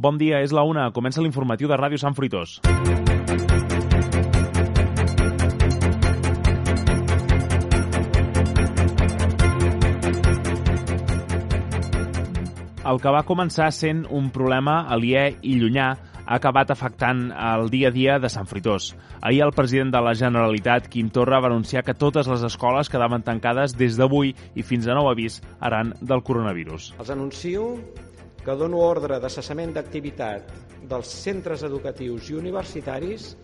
Bon dia, és la una. Comença l'informatiu de Ràdio Sant Fruitós. El que va començar sent un problema aliè i llunyà ha acabat afectant el dia a dia de Sant Fruitós. Ahir el president de la Generalitat, Quim Torra, va anunciar que totes les escoles quedaven tancades des d'avui i fins a nou avís aran del coronavirus. Els anuncio que dono ordre de cessament d'activitat dels centres educatius i universitaris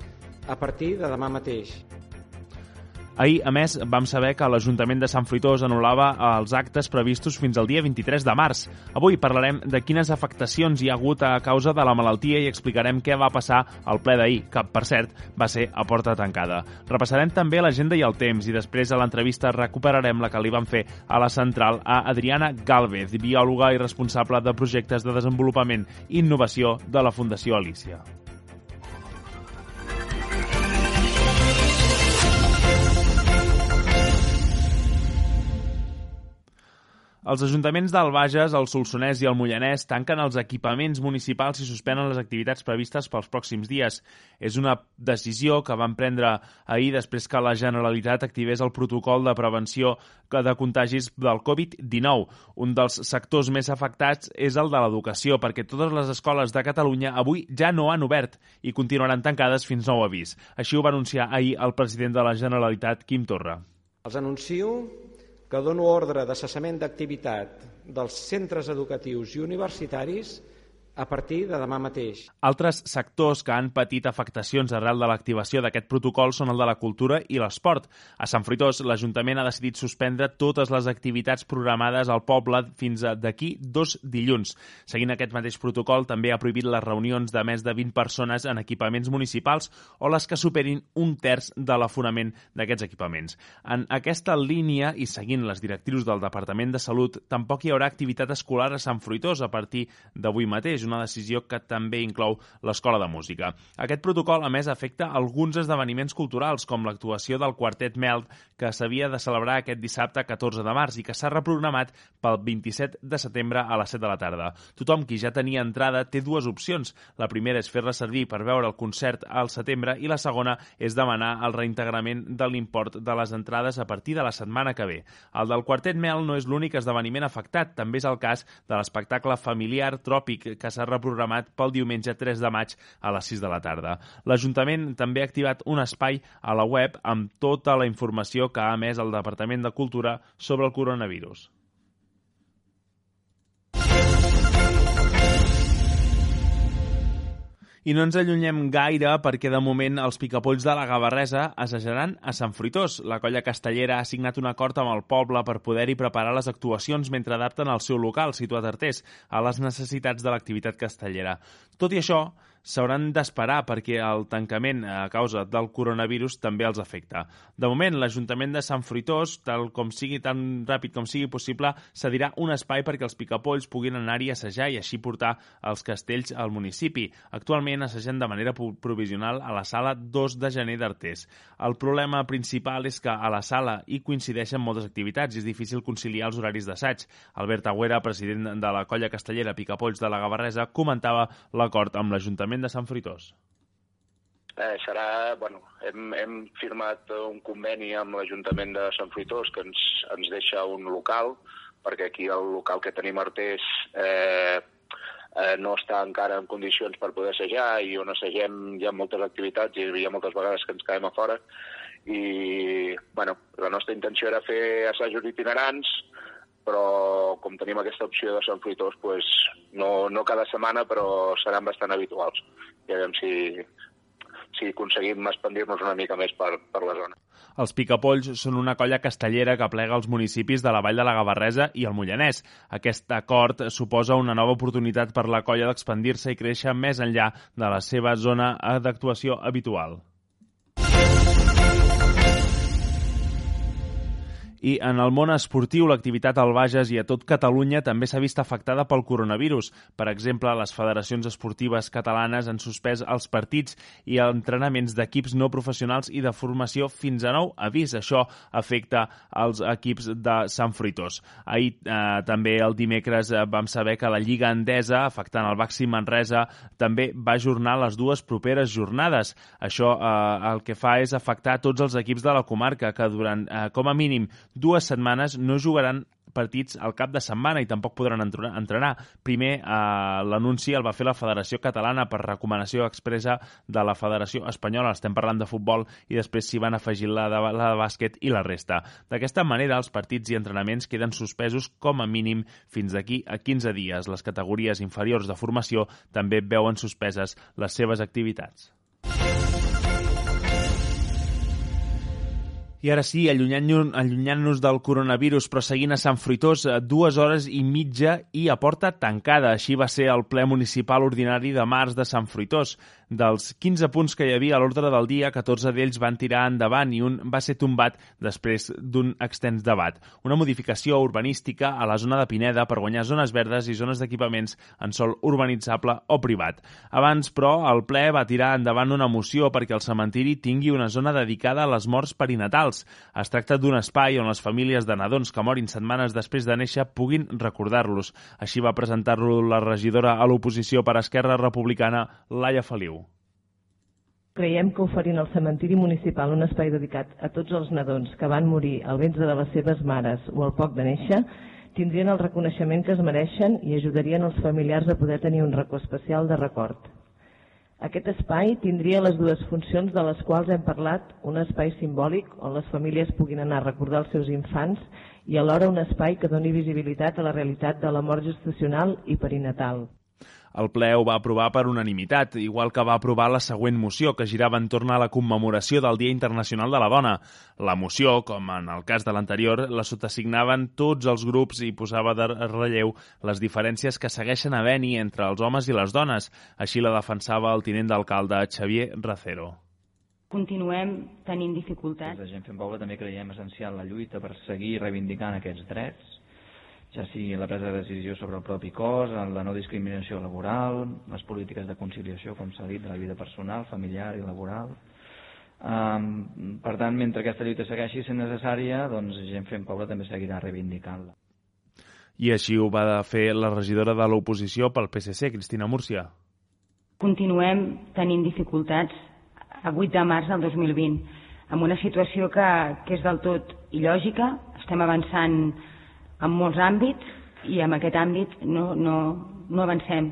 a partir de demà mateix. Ahir, a més, vam saber que l'Ajuntament de Sant Fruitós anul·lava els actes previstos fins al dia 23 de març. Avui parlarem de quines afectacions hi ha hagut a causa de la malaltia i explicarem què va passar al ple d'ahir, que, per cert, va ser a porta tancada. Repassarem també l'agenda i el temps i després a l'entrevista recuperarem la que li van fer a la central a Adriana Galvez, biòloga i responsable de projectes de desenvolupament i innovació de la Fundació Alicia. Els ajuntaments del Bages, el Solsonès i el Mollanès tanquen els equipaments municipals i suspenen les activitats previstes pels pròxims dies. És una decisió que van prendre ahir després que la Generalitat activés el protocol de prevenció de contagis del Covid-19. Un dels sectors més afectats és el de l'educació, perquè totes les escoles de Catalunya avui ja no han obert i continuaran tancades fins nou avís. Així ho va anunciar ahir el president de la Generalitat, Quim Torra. Els anuncio que dono ordre de cessament d'activitat dels centres educatius i universitaris a partir de demà mateix. Altres sectors que han patit afectacions arrel de l'activació d'aquest protocol són el de la cultura i l'esport. A Sant Fruitós, l'Ajuntament ha decidit suspendre totes les activitats programades al poble fins a d'aquí dos dilluns. Seguint aquest mateix protocol, també ha prohibit les reunions de més de 20 persones en equipaments municipals o les que superin un terç de l'aforament d'aquests equipaments. En aquesta línia, i seguint les directrius del Departament de Salut, tampoc hi haurà activitat escolar a Sant Fruitós a partir d'avui mateix una decisió que també inclou l'Escola de Música. Aquest protocol, a més, afecta alguns esdeveniments culturals, com l'actuació del Quartet Melt, que s'havia de celebrar aquest dissabte 14 de març i que s'ha reprogramat pel 27 de setembre a les 7 de la tarda. Tothom qui ja tenia entrada té dues opcions. La primera és fer-la servir per veure el concert al setembre i la segona és demanar el reintegrament de l'import de les entrades a partir de la setmana que ve. El del Quartet Mel no és l'únic esdeveniment afectat, també és el cas de l'espectacle familiar Tròpic que s'ha reprogramat pel diumenge 3 de maig a les 6 de la tarda. L'Ajuntament també ha activat un espai a la web amb tota la informació que ha emès el Departament de Cultura sobre el coronavirus. I no ens allunyem gaire perquè de moment els picapolls de la Gavarresa assajaran a Sant Fruitós. La colla castellera ha signat un acord amb el poble per poder-hi preparar les actuacions mentre adapten el seu local, situat a Artés, a les necessitats de l'activitat castellera. Tot i això, s'hauran d'esperar perquè el tancament a causa del coronavirus també els afecta. De moment, l'Ajuntament de Sant Fruitós, tal com sigui tan ràpid com sigui possible, cedirà un espai perquè els picapolls puguin anar-hi a assajar i així portar els castells al municipi. Actualment assagen de manera provisional a la sala 2 de gener d'Artés. El problema principal és que a la sala hi coincideixen moltes activitats i és difícil conciliar els horaris d'assaig. Albert Agüera, president de la colla castellera Picapolls de la Gavarresa, comentava l'acord amb l'Ajuntament de Sant Fruitós? Eh, serà, bueno, hem, hem firmat un conveni amb l'Ajuntament de Sant Fruitós que ens, ens deixa un local, perquè aquí el local que tenim Artés eh, eh, no està encara en condicions per poder assajar i on assagem hi ha moltes activitats i hi ha moltes vegades que ens quedem a fora i bueno, la nostra intenció era fer assajos itinerants però com tenim aquesta opció de Sant Fruitós, pues, no, no cada setmana, però seran bastant habituals. I veurem si, si aconseguim expandir-nos una mica més per, per la zona. Els Picapolls són una colla castellera que plega els municipis de la Vall de la Gavarresa i el Mollanès. Aquest acord suposa una nova oportunitat per la colla d'expandir-se i créixer més enllà de la seva zona d'actuació habitual. I en el món esportiu, l'activitat al Bages i a tot Catalunya també s'ha vist afectada pel coronavirus. Per exemple, les federacions esportives catalanes han suspès els partits i entrenaments d'equips no professionals i de formació fins a nou avís. Això afecta els equips de Sant Fruitós. Ahir eh, també el dimecres eh, vam saber que la Lliga Endesa, afectant el Baxi Manresa, també va ajornar les dues properes jornades. Això eh, el que fa és afectar tots els equips de la comarca que durant, eh, com a mínim, dues setmanes no jugaran partits al cap de setmana i tampoc podran entrenar. Primer, eh, l'anunci el va fer la Federació Catalana per recomanació expressa de la Federació Espanyola. Estem parlant de futbol i després s'hi van afegir la de, la de bàsquet i la resta. D'aquesta manera, els partits i entrenaments queden suspesos com a mínim fins d'aquí a 15 dies. Les categories inferiors de formació també veuen suspeses les seves activitats. I ara sí, allunyant-nos allunyant del coronavirus, però seguint a Sant Fruitós, eh, dues hores i mitja i a porta tancada. Així va ser el ple municipal ordinari de març de Sant Fruitós. Dels 15 punts que hi havia a l'ordre del dia, 14 d'ells van tirar endavant i un va ser tombat després d'un extens debat. Una modificació urbanística a la zona de Pineda per guanyar zones verdes i zones d'equipaments en sol urbanitzable o privat. Abans, però, el ple va tirar endavant una moció perquè el cementiri tingui una zona dedicada a les morts perinatals. Es tracta d'un espai on les famílies de nadons que morin setmanes després de néixer puguin recordar-los. Així va presentar-lo la regidora a l'oposició per Esquerra Republicana, Laia Feliu. Creiem que oferint al cementiri municipal un espai dedicat a tots els nadons que van morir al ventre de les seves mares o al poc de néixer, tindrien el reconeixement que es mereixen i ajudarien els familiars a poder tenir un racó especial de record. Aquest espai tindria les dues funcions de les quals hem parlat, un espai simbòlic on les famílies puguin anar a recordar els seus infants i alhora un espai que doni visibilitat a la realitat de la mort gestacional i perinatal. El ple ho va aprovar per unanimitat, igual que va aprovar la següent moció, que girava entorn a la commemoració del Dia Internacional de la Dona. La moció, com en el cas de l'anterior, la sotasignaven tots els grups i posava de relleu les diferències que segueixen havent-hi entre els homes i les dones. Així la defensava el tinent d'alcalde Xavier Racero. Continuem tenint dificultats. Des de Gent Fent Poble també creiem essencial la lluita per seguir reivindicant aquests drets ja sigui la presa de decisió sobre el propi cos, la no discriminació laboral, les polítiques de conciliació, com s'ha dit, de la vida personal, familiar i laboral. Um, per tant, mentre aquesta lluita segueixi sent necessària, doncs gent fent poble també seguirà reivindicant-la. I així ho va fer la regidora de l'oposició pel PSC, Cristina Múrcia. Continuem tenint dificultats a 8 de març del 2020, amb una situació que, que és del tot il·lògica, estem avançant en molts àmbits i en aquest àmbit no, no, no avancem.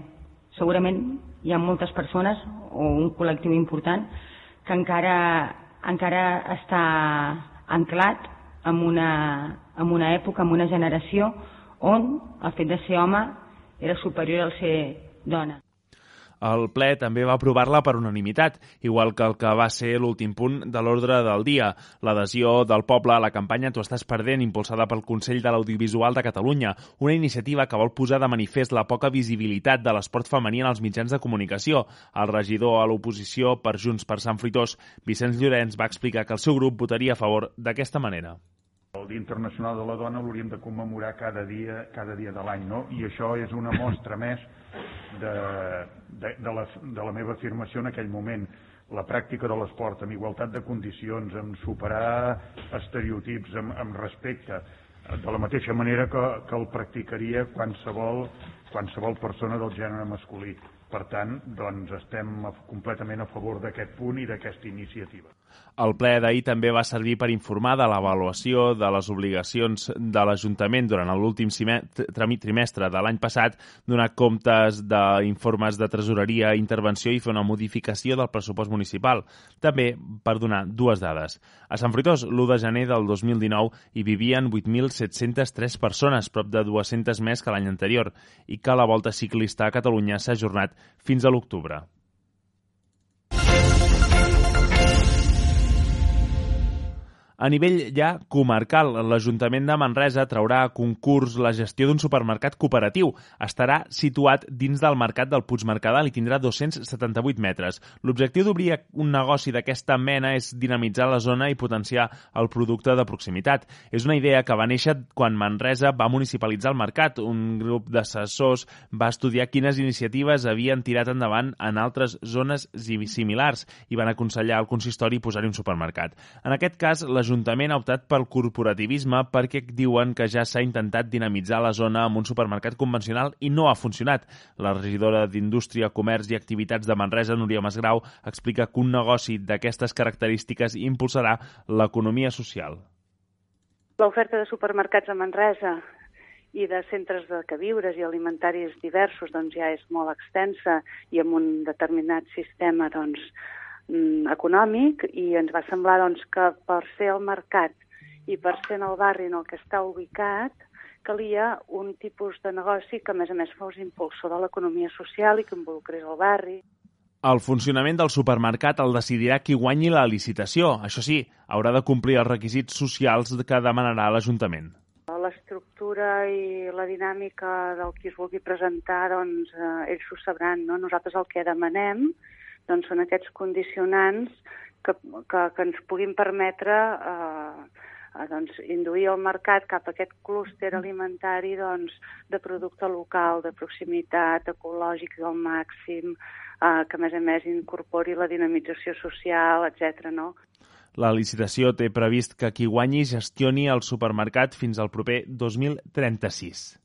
Segurament hi ha moltes persones o un col·lectiu important que encara, encara està anclat en una, en una època, en una generació on el fet de ser home era superior al ser dona. El ple també va aprovar-la per unanimitat, igual que el que va ser l'últim punt de l'ordre del dia, l'adhesió del poble a la campanya Tu estàs perdent, impulsada pel Consell de l'Audiovisual de Catalunya, una iniciativa que vol posar de manifest la poca visibilitat de l'esport femení en els mitjans de comunicació. El regidor a l'oposició per Junts per Sant Fruitós, Vicenç Llorenç, va explicar que el seu grup votaria a favor d'aquesta manera. El Dia Internacional de la Dona l'hauríem de commemorar cada dia, cada dia de l'any, no? I això és una mostra més de, de, de, la, de la meva afirmació en aquell moment. La pràctica de l'esport amb igualtat de condicions, amb superar estereotips, amb, amb respecte, de la mateixa manera que, que el practicaria qualsevol, qualsevol persona del gènere masculí. Per tant, doncs estem completament a favor d'aquest punt i d'aquesta iniciativa. El ple d'ahir també va servir per informar de l'avaluació de les obligacions de l'Ajuntament durant l'últim trimestre de l'any passat, donar comptes d'informes de tresoreria, intervenció i fer una modificació del pressupost municipal. També per donar dues dades. A Sant Fruitós, l'1 de gener del 2019, hi vivien 8.703 persones, prop de 200 més que l'any anterior, i que la volta ciclista a Catalunya s'ha ajornat fins a l'octubre. A nivell ja comarcal, l'Ajuntament de Manresa traurà a concurs la gestió d'un supermercat cooperatiu. Estarà situat dins del mercat del Puig Mercadal i tindrà 278 metres. L'objectiu d'obrir un negoci d'aquesta mena és dinamitzar la zona i potenciar el producte de proximitat. És una idea que va néixer quan Manresa va municipalitzar el mercat. Un grup d'assessors va estudiar quines iniciatives havien tirat endavant en altres zones similars i van aconsellar al consistori posar-hi un supermercat. En aquest cas, l'Ajuntament l'Ajuntament ha optat pel corporativisme perquè diuen que ja s'ha intentat dinamitzar la zona amb un supermercat convencional i no ha funcionat. La regidora d'Indústria, Comerç i Activitats de Manresa, Núria Masgrau, explica que un negoci d'aquestes característiques impulsarà l'economia social. L'oferta de supermercats a Manresa i de centres de queviures i alimentaris diversos doncs, ja és molt extensa i amb un determinat sistema doncs, econòmic i ens va semblar doncs, que per ser el mercat i per ser en el barri en el que està ubicat, calia un tipus de negoci que, a més a més, fos impulsor de l'economia social i que involucrés el barri. El funcionament del supermercat el decidirà qui guanyi la licitació. Això sí, haurà de complir els requisits socials que demanarà l'Ajuntament. L'estructura i la dinàmica del qui es vulgui presentar, doncs, eh, ells ho sabran. No? Nosaltres el que demanem doncs són aquests condicionants que, que, que ens puguin permetre eh, a, doncs, induir el mercat cap a aquest clúster alimentari doncs, de producte local, de proximitat, ecològic al màxim, eh, que a més a més incorpori la dinamització social, etc. no? La licitació té previst que qui guanyi gestioni el supermercat fins al proper 2036.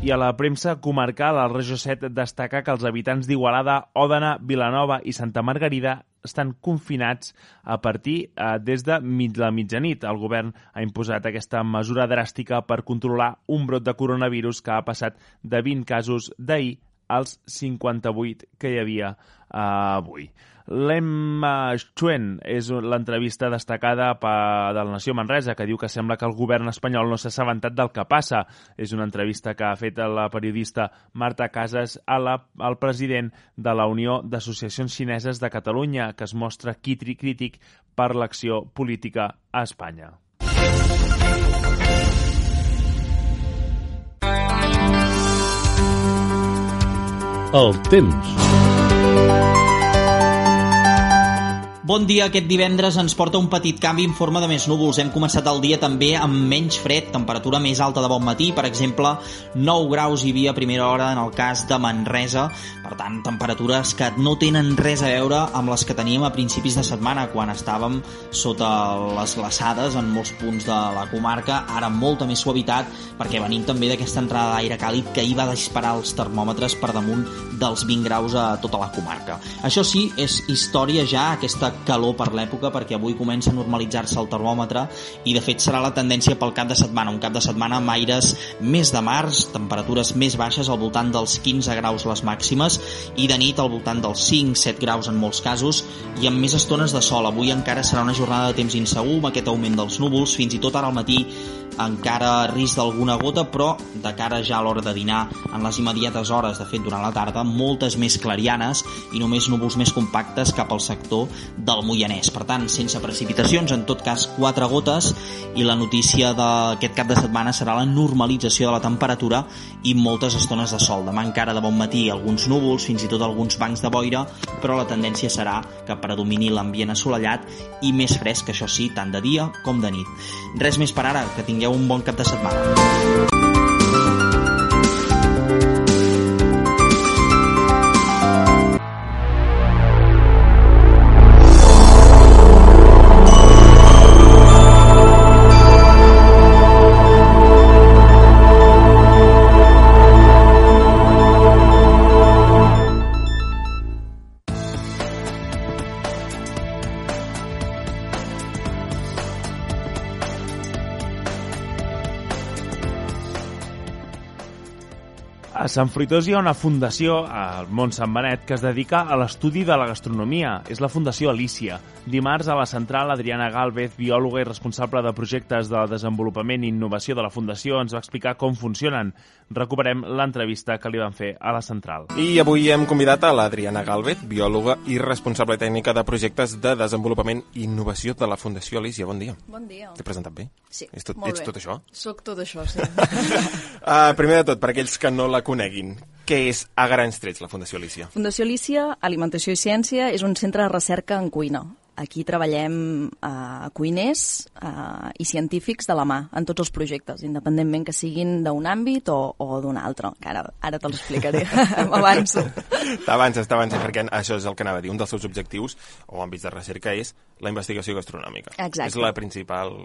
I a la premsa comarcal, el Regió 7 destaca que els habitants d'Igualada, Òdena, Vilanova i Santa Margarida estan confinats a partir eh, des de mig, la mitjanit. El govern ha imposat aquesta mesura dràstica per controlar un brot de coronavirus que ha passat de 20 casos d'ahir als 58 que hi havia eh, avui. L'Emma Schuen és l'entrevista destacada per, de la Nació Manresa, que diu que sembla que el govern espanyol no s'ha assabentat del que passa. És una entrevista que ha fet la periodista Marta Casas a la, al president de la Unió d'Associacions Xineses de Catalunya, que es mostra crític per l'acció política a Espanya. El temps. Bon dia. Aquest divendres ens porta un petit canvi en forma de més núvols. Hem començat el dia també amb menys fred, temperatura més alta de bon matí. Per exemple, 9 graus hi havia a primera hora en el cas de Manresa. Per tant, temperatures que no tenen res a veure amb les que teníem a principis de setmana, quan estàvem sota les glaçades en molts punts de la comarca. Ara molta més suavitat, perquè venim també d'aquesta entrada d'aire càlid que hi va disparar els termòmetres per damunt dels 20 graus a tota la comarca. Això sí, és història ja aquesta calor per l'època perquè avui comença a normalitzar-se el termòmetre i de fet serà la tendència pel cap de setmana, un cap de setmana amb aires més de març, temperatures més baixes al voltant dels 15 graus les màximes i de nit al voltant dels 5-7 graus en molts casos i amb més estones de sol. Avui encara serà una jornada de temps insegur amb aquest augment dels núvols, fins i tot ara al matí encara risc d'alguna gota, però de cara ja a l'hora de dinar, en les immediates hores, de fet durant la tarda, moltes més clarianes i només núvols més compactes cap al sector del Moianès. Per tant, sense precipitacions, en tot cas quatre gotes, i la notícia d'aquest cap de setmana serà la normalització de la temperatura i moltes estones de sol. Demà encara de bon matí alguns núvols, fins i tot alguns bancs de boira, però la tendència serà que predomini l'ambient assolellat i més fresc, això sí, tant de dia com de nit. Res més per ara, que tingueu un bon cap de setmana. Sant Fruitós hi ha una fundació, al Mont Sant Benet, que es dedica a l'estudi de la gastronomia. És la Fundació Alícia. Dimarts a la central, Adriana Galvez, biòloga i responsable de projectes de desenvolupament i innovació de la Fundació, ens va explicar com funcionen. Recuperem l'entrevista que li van fer a la central. I avui hem convidat a l'Adriana Galvez, biòloga i responsable tècnica de projectes de desenvolupament i innovació de la Fundació Alícia. Bon dia. Bon dia. T'he presentat bé? Sí, Ets tot, molt ets bé. tot això? Soc tot això, sí. Uh, primer de tot, per aquells que no la coneguin, què és a grans trets la Fundació Alícia? Fundació Alícia, Alimentació i Ciència, és un centre de recerca en cuina. Aquí treballem eh, cuiners eh, i científics de la mà en tots els projectes, independentment que siguin d'un àmbit o, o d'un altre. Que ara, ara te'ls explicaré, m'avanço. T'avances, t'avances, perquè això és el que anava a dir. Un dels seus objectius o àmbits de recerca és la investigació gastronòmica. Exacte. És la principal...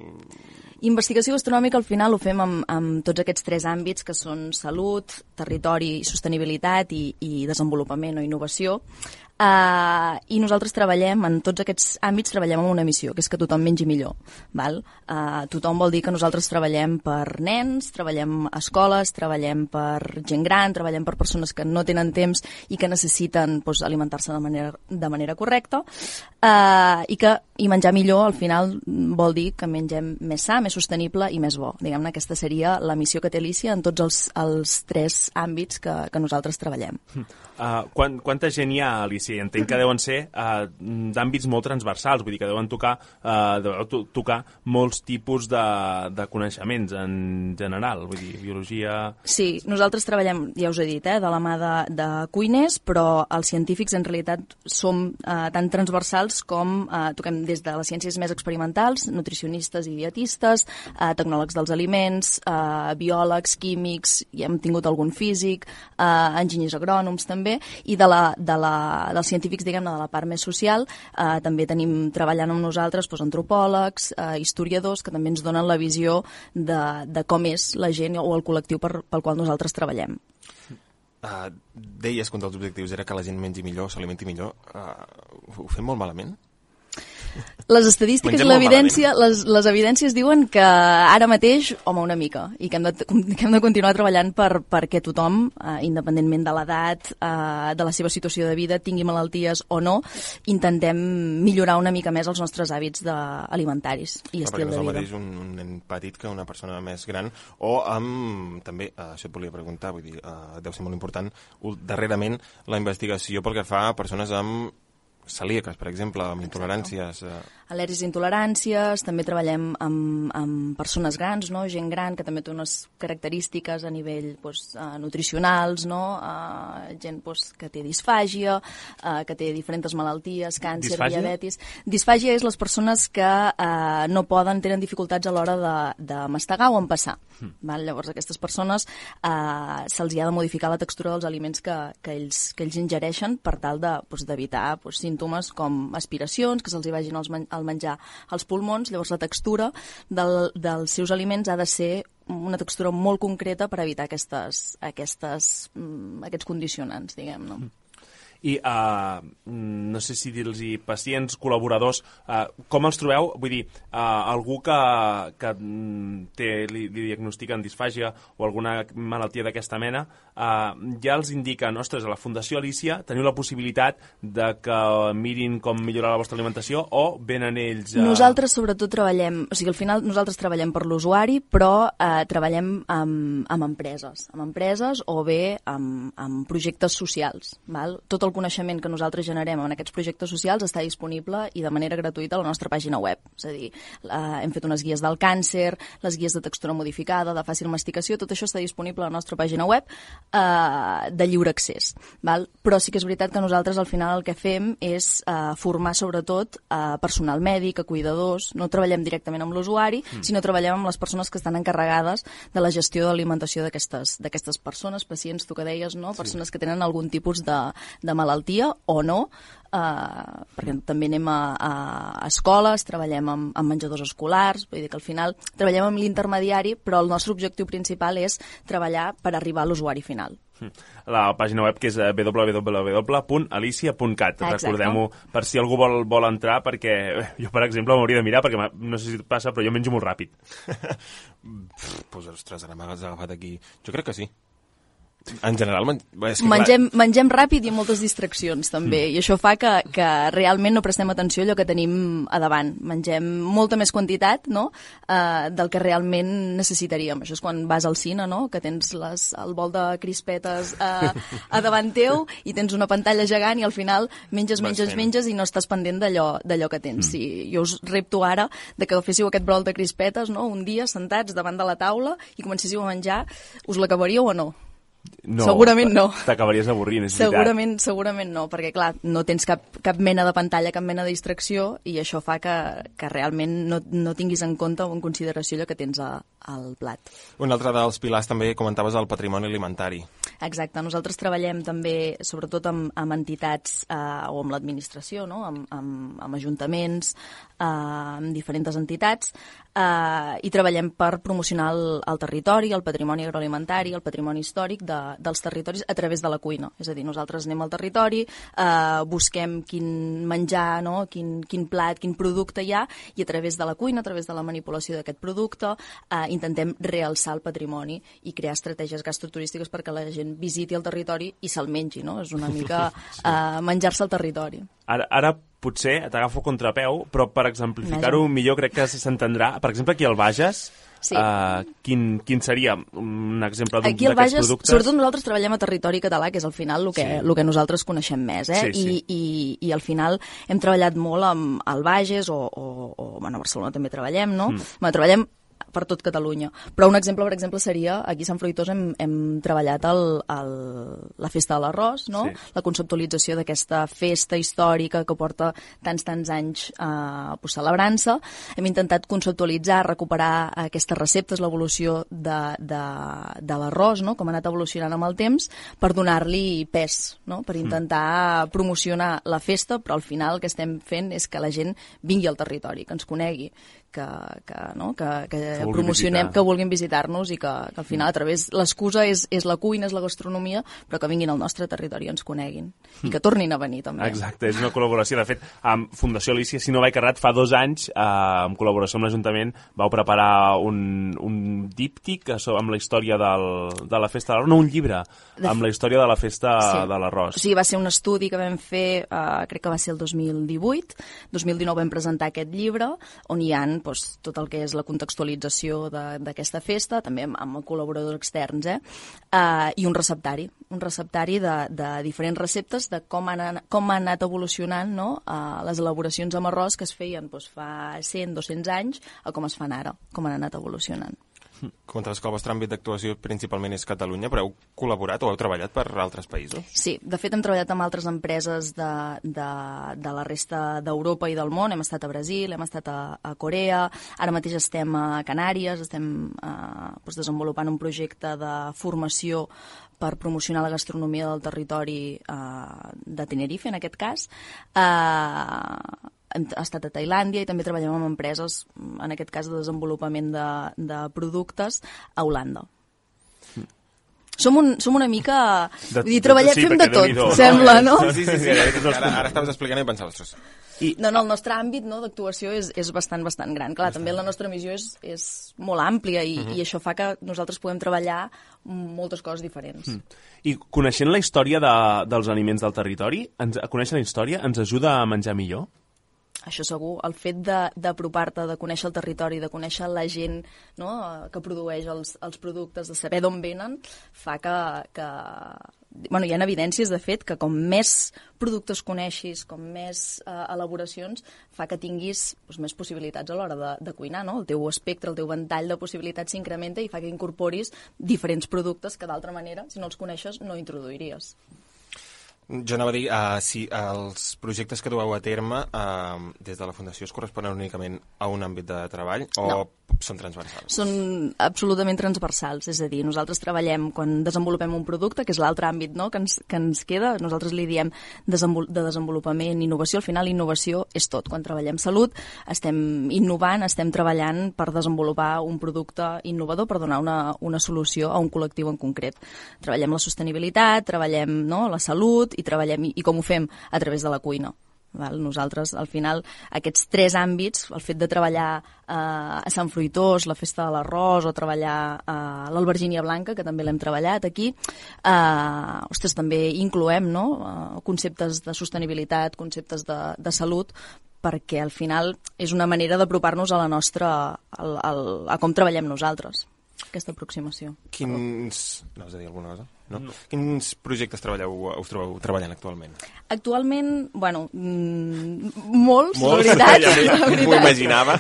Investigació gastronòmica al final ho fem amb, amb tots aquests tres àmbits que són salut, territori sostenibilitat i, i desenvolupament o innovació. Uh, I nosaltres treballem, en tots aquests àmbits, treballem amb una missió, que és que tothom mengi millor. Val? Uh, tothom vol dir que nosaltres treballem per nens, treballem a escoles, treballem per gent gran, treballem per persones que no tenen temps i que necessiten pues, alimentar-se de manera, de manera correcta, uh, i que i menjar millor al final vol dir que mengem més sa, més sostenible i més bo. Diguem-ne, aquesta seria la missió que té Alicia en tots els, els tres àmbits que, que nosaltres treballem. Uh, quan, quanta gent hi ha, Alicia? Entenc que deuen ser uh, d'àmbits molt transversals, vull dir que deuen tocar, uh, deveu to tocar molts tipus de, de coneixements en general, vull dir, biologia... Sí, nosaltres treballem, ja us he dit, eh, de la mà de, de cuiners, però els científics en realitat som eh, tan transversals com eh, toquem des de les ciències més experimentals, nutricionistes i dietistes, eh, tecnòlegs dels aliments, eh, biòlegs, químics, i hem tingut algun físic, eh, enginyers agrònoms també, i de, la, de la, dels científics, diguem-ne, de la part més social, eh, també tenim treballant amb nosaltres doncs, antropòlegs, eh, historiadors, que també ens donen la visió de, de com és la gent o el col·lectiu per, pel qual nosaltres treballem. Uh, deies que un dels objectius era que la gent mengi millor, s'alimenti millor. Uh, ho fem molt malament? Les estadístiques i l'evidència, les, les evidències diuen que ara mateix, home, una mica, i que hem de, que hem de continuar treballant per, perquè tothom, eh, independentment de l'edat, eh, de la seva situació de vida, tingui malalties o no, intentem millorar una mica més els nostres hàbits de, alimentaris i No, estil perquè no és de el vida. mateix un, un nen petit que una persona més gran o amb, també, uh, això et volia preguntar, vull dir, uh, deu ser molt important, darrerament la investigació pel que fa a persones amb celíaques, per exemple, amb intoleràncies... Uh, al·lèrgies i intoleràncies, també treballem amb, amb persones grans, no? gent gran que també té unes característiques a nivell pues, uh, nutricionals, no? uh, gent pues, que té disfàgia, uh, que té diferents malalties, càncer, Disfàgia? diabetis... Disfàgia és les persones que uh, no poden, tenen dificultats a l'hora de, de mastegar o empassar. Hmm. Val? Llavors, aquestes persones uh, se'ls ha de modificar la textura dels aliments que, que, ells, que ells ingereixen per tal de, pues, d'evitar pues, símptomes com aspiracions, que se'ls hi vagin els al menjar als pulmons. Llavors, la textura del, dels seus aliments ha de ser una textura molt concreta per evitar aquestes, aquestes, mm, aquests condicionants, diguem-ne. Hmm. I uh, no sé si dir-los pacients, col·laboradors, uh, com els trobeu? Vull dir, uh, algú que, que mm, té, li, li diagnostiquen disfàgia o alguna malaltia d'aquesta mena, uh, ja els indiquen, ostres, a la Fundació Alícia teniu la possibilitat de que mirin com millorar la vostra alimentació o venen ells... A... Nosaltres sobretot treballem, o sigui, al final nosaltres treballem per l'usuari, però eh, treballem amb, amb empreses, amb empreses o bé amb, amb projectes socials. Val? Tot el coneixement que nosaltres generem en aquests projectes socials està disponible i de manera gratuïta a la nostra pàgina web. És a dir, eh, hem fet unes guies del càncer, les guies de textura modificada, de fàcil masticació, tot això està disponible a la nostra pàgina web eh, de lliure accés. Val? Però sí que és veritat que nosaltres al final el que fem és eh, formar sobretot eh, personal mèdic, a cuidadors, no treballem directament amb l'usuari, mm. sinó treballem amb les persones que estan encarregades de la gestió de l'alimentació d'aquestes persones, pacients, tu que deies, no? persones que tenen algun tipus de, de malaltia o no, eh, perquè també anem a, a escoles, treballem amb, amb menjadors escolars, vull dir que al final treballem amb l'intermediari, però el nostre objectiu principal és treballar per arribar a l'usuari final. Hm. La pàgina web que és eh, www.alicia.cat. Recordem-ho per si algú vol, vol entrar, perquè eh, jo, per exemple, m'hauria de mirar, perquè no sé si et passa, però jo menjo molt ràpid. Pff, pues, ostres, ara m'has agafat aquí. Jo crec que sí. En general, men... és que, Mengem, mengem ràpid i moltes distraccions, també, mm. i això fa que, que realment no prestem atenció a allò que tenim a davant. Mengem molta més quantitat no? uh, del que realment necessitaríem. Això és quan vas al cine, no? que tens les, el bol de crispetes uh, a davant teu i tens una pantalla gegant i al final menges, menges, menges i no estàs pendent d'allò que tens. Mm. Si jo us repto ara de que féssiu aquest brol de crispetes no? un dia sentats davant de la taula i comencéssiu a menjar, us l'acabaríeu o no? No, segurament no. T'acabaries avorrint, és segurament, veritat. Segurament no, perquè clar, no tens cap, cap mena de pantalla, cap mena de distracció i això fa que, que realment no, no tinguis en compte o en consideració allò que tens a, al plat. Un altre dels pilars també comentaves el patrimoni alimentari. Exacte, nosaltres treballem també sobretot amb, amb entitats eh, o amb l'administració, no? amb, amb, amb ajuntaments, eh, amb diferents entitats eh, i treballem per promocionar el, el territori, el patrimoni agroalimentari, el patrimoni històric de, dels territoris a través de la cuina. És a dir, nosaltres anem al territori, eh, busquem quin menjar, no? quin, quin plat, quin producte hi ha, i a través de la cuina, a través de la manipulació d'aquest producte, eh, intentem realçar el patrimoni i crear estratègies gastroturístiques perquè la gent visiti el territori i se'l mengi, no? És una mica eh, menjar-se el territori. Ara, ara potser t'agafo contrapeu, però per exemplificar-ho millor crec que s'entendrà. Per exemple, aquí al Bages, Sí. Uh, quin, quin seria un exemple d'aquests productes? Sobretot nosaltres treballem a territori català, que és al final el que, sí. el que nosaltres coneixem més, eh? Sí, sí. I, i, I al final hem treballat molt amb el Bages, o, o, o bueno, a Barcelona també treballem, no? Mm. Bueno, treballem per tot Catalunya. Però un exemple, per exemple, seria, aquí a Sant Fruitós hem, hem treballat el, el, la festa de l'arròs, no? Sí. la conceptualització d'aquesta festa històrica que porta tants, tants anys eh, pues, celebrant-se. Hem intentat conceptualitzar, recuperar aquestes receptes, l'evolució de, de, de l'arròs, no? com ha anat evolucionant amb el temps, per donar-li pes, no? per mm. intentar mm. promocionar la festa, però al final el que estem fent és que la gent vingui al territori, que ens conegui, que, que, no? que, que, que promocionem, visitar. que vulguin visitar-nos i que, que al final a través l'excusa és, és la cuina, és la gastronomia, però que vinguin al nostre territori i ens coneguin i que tornin a venir també. Exacte, és una col·laboració. De fet, amb Fundació Alicia, si no vaig errat, fa dos anys, eh, en col·laboració amb l'Ajuntament, vau preparar un, un díptic amb la història del, de la festa de l'arròs, no, un llibre de... amb la història de la festa sí. de l'arròs. Sigui, va ser un estudi que vam fer, eh, crec que va ser el 2018, 2019 vam presentar aquest llibre, on hi han doncs, tot el que és la contextualització d'aquesta festa, també amb, amb col·laboradors externs, eh? eh? i un receptari, un receptari de, de diferents receptes de com han, com han anat evolucionant no? uh, les elaboracions amb arròs que es feien doncs, fa 100-200 anys a com es fan ara, com han anat evolucionant. Comentaves que el vostre àmbit d'actuació principalment és Catalunya, però heu col·laborat o heu treballat per altres països? Sí, de fet hem treballat amb altres empreses de, de, de la resta d'Europa i del món. Hem estat a Brasil, hem estat a, a Corea, ara mateix estem a Canàries, estem eh, doncs desenvolupant un projecte de formació per promocionar la gastronomia del territori eh, de Tenerife, en aquest cas. Eh, hem estat a Tailàndia i també treballem amb empreses, en aquest cas de desenvolupament de, de productes, a Holanda. Som, un, som una mica... De, vull dir, treballem, sí, fem de tot, no, sembla, no? Sí, sí, sí, sí, ara, ara estaves explicant i pensava, ostres, i... No, no, el nostre àmbit no, d'actuació és, és bastant, bastant gran. Clar, també la nostra missió és, és molt àmplia i, uh mhm. -huh. i això fa que nosaltres puguem treballar moltes coses diferents. Mm. I coneixent la història de, dels aliments del territori, ens, conèixer la història ens ajuda a menjar millor? Això segur, el fet d'apropar-te, de, de conèixer el territori, de conèixer la gent no, que produeix els, els productes, de saber d'on venen, fa que, que bueno, hi ha evidències, de fet, que com més productes coneixis, com més eh, elaboracions, fa que tinguis doncs, més possibilitats a l'hora de, de cuinar, no? El teu espectre, el teu ventall de possibilitats s'incrementa i fa que incorporis diferents productes que d'altra manera, si no els coneixes, no introduiries. Jo anava a dir, uh, si els projectes que dueu a terme uh, des de la Fundació es corresponen únicament a un àmbit de treball o no. Són transversals? Són absolutament transversals, és a dir, nosaltres treballem quan desenvolupem un producte, que és l'altre àmbit no? que, ens, que ens queda, nosaltres li diem desenvol de desenvolupament, innovació, al final innovació és tot. Quan treballem salut estem innovant, estem treballant per desenvolupar un producte innovador per donar una, una solució a un col·lectiu en concret. Treballem la sostenibilitat, treballem no? la salut, i treballem, i, i com ho fem? A través de la cuina Val? Nosaltres, al final, aquests tres àmbits, el fet de treballar eh, a Sant Fruitós, la Festa de l'Arròs, o treballar a l'Albergínia Blanca, que també l'hem treballat aquí, eh, ostres, també incloem no? eh, conceptes de sostenibilitat, conceptes de, de salut, perquè al final és una manera d'apropar-nos a la nostra, al, al, a com treballem nosaltres aquesta aproximació. Quins... No, has de dir alguna cosa? No? no. Quins projectes treballeu, us trobeu treballant actualment? Actualment, bueno, mm, molts, molts, la veritat. Ja m'ho imaginava.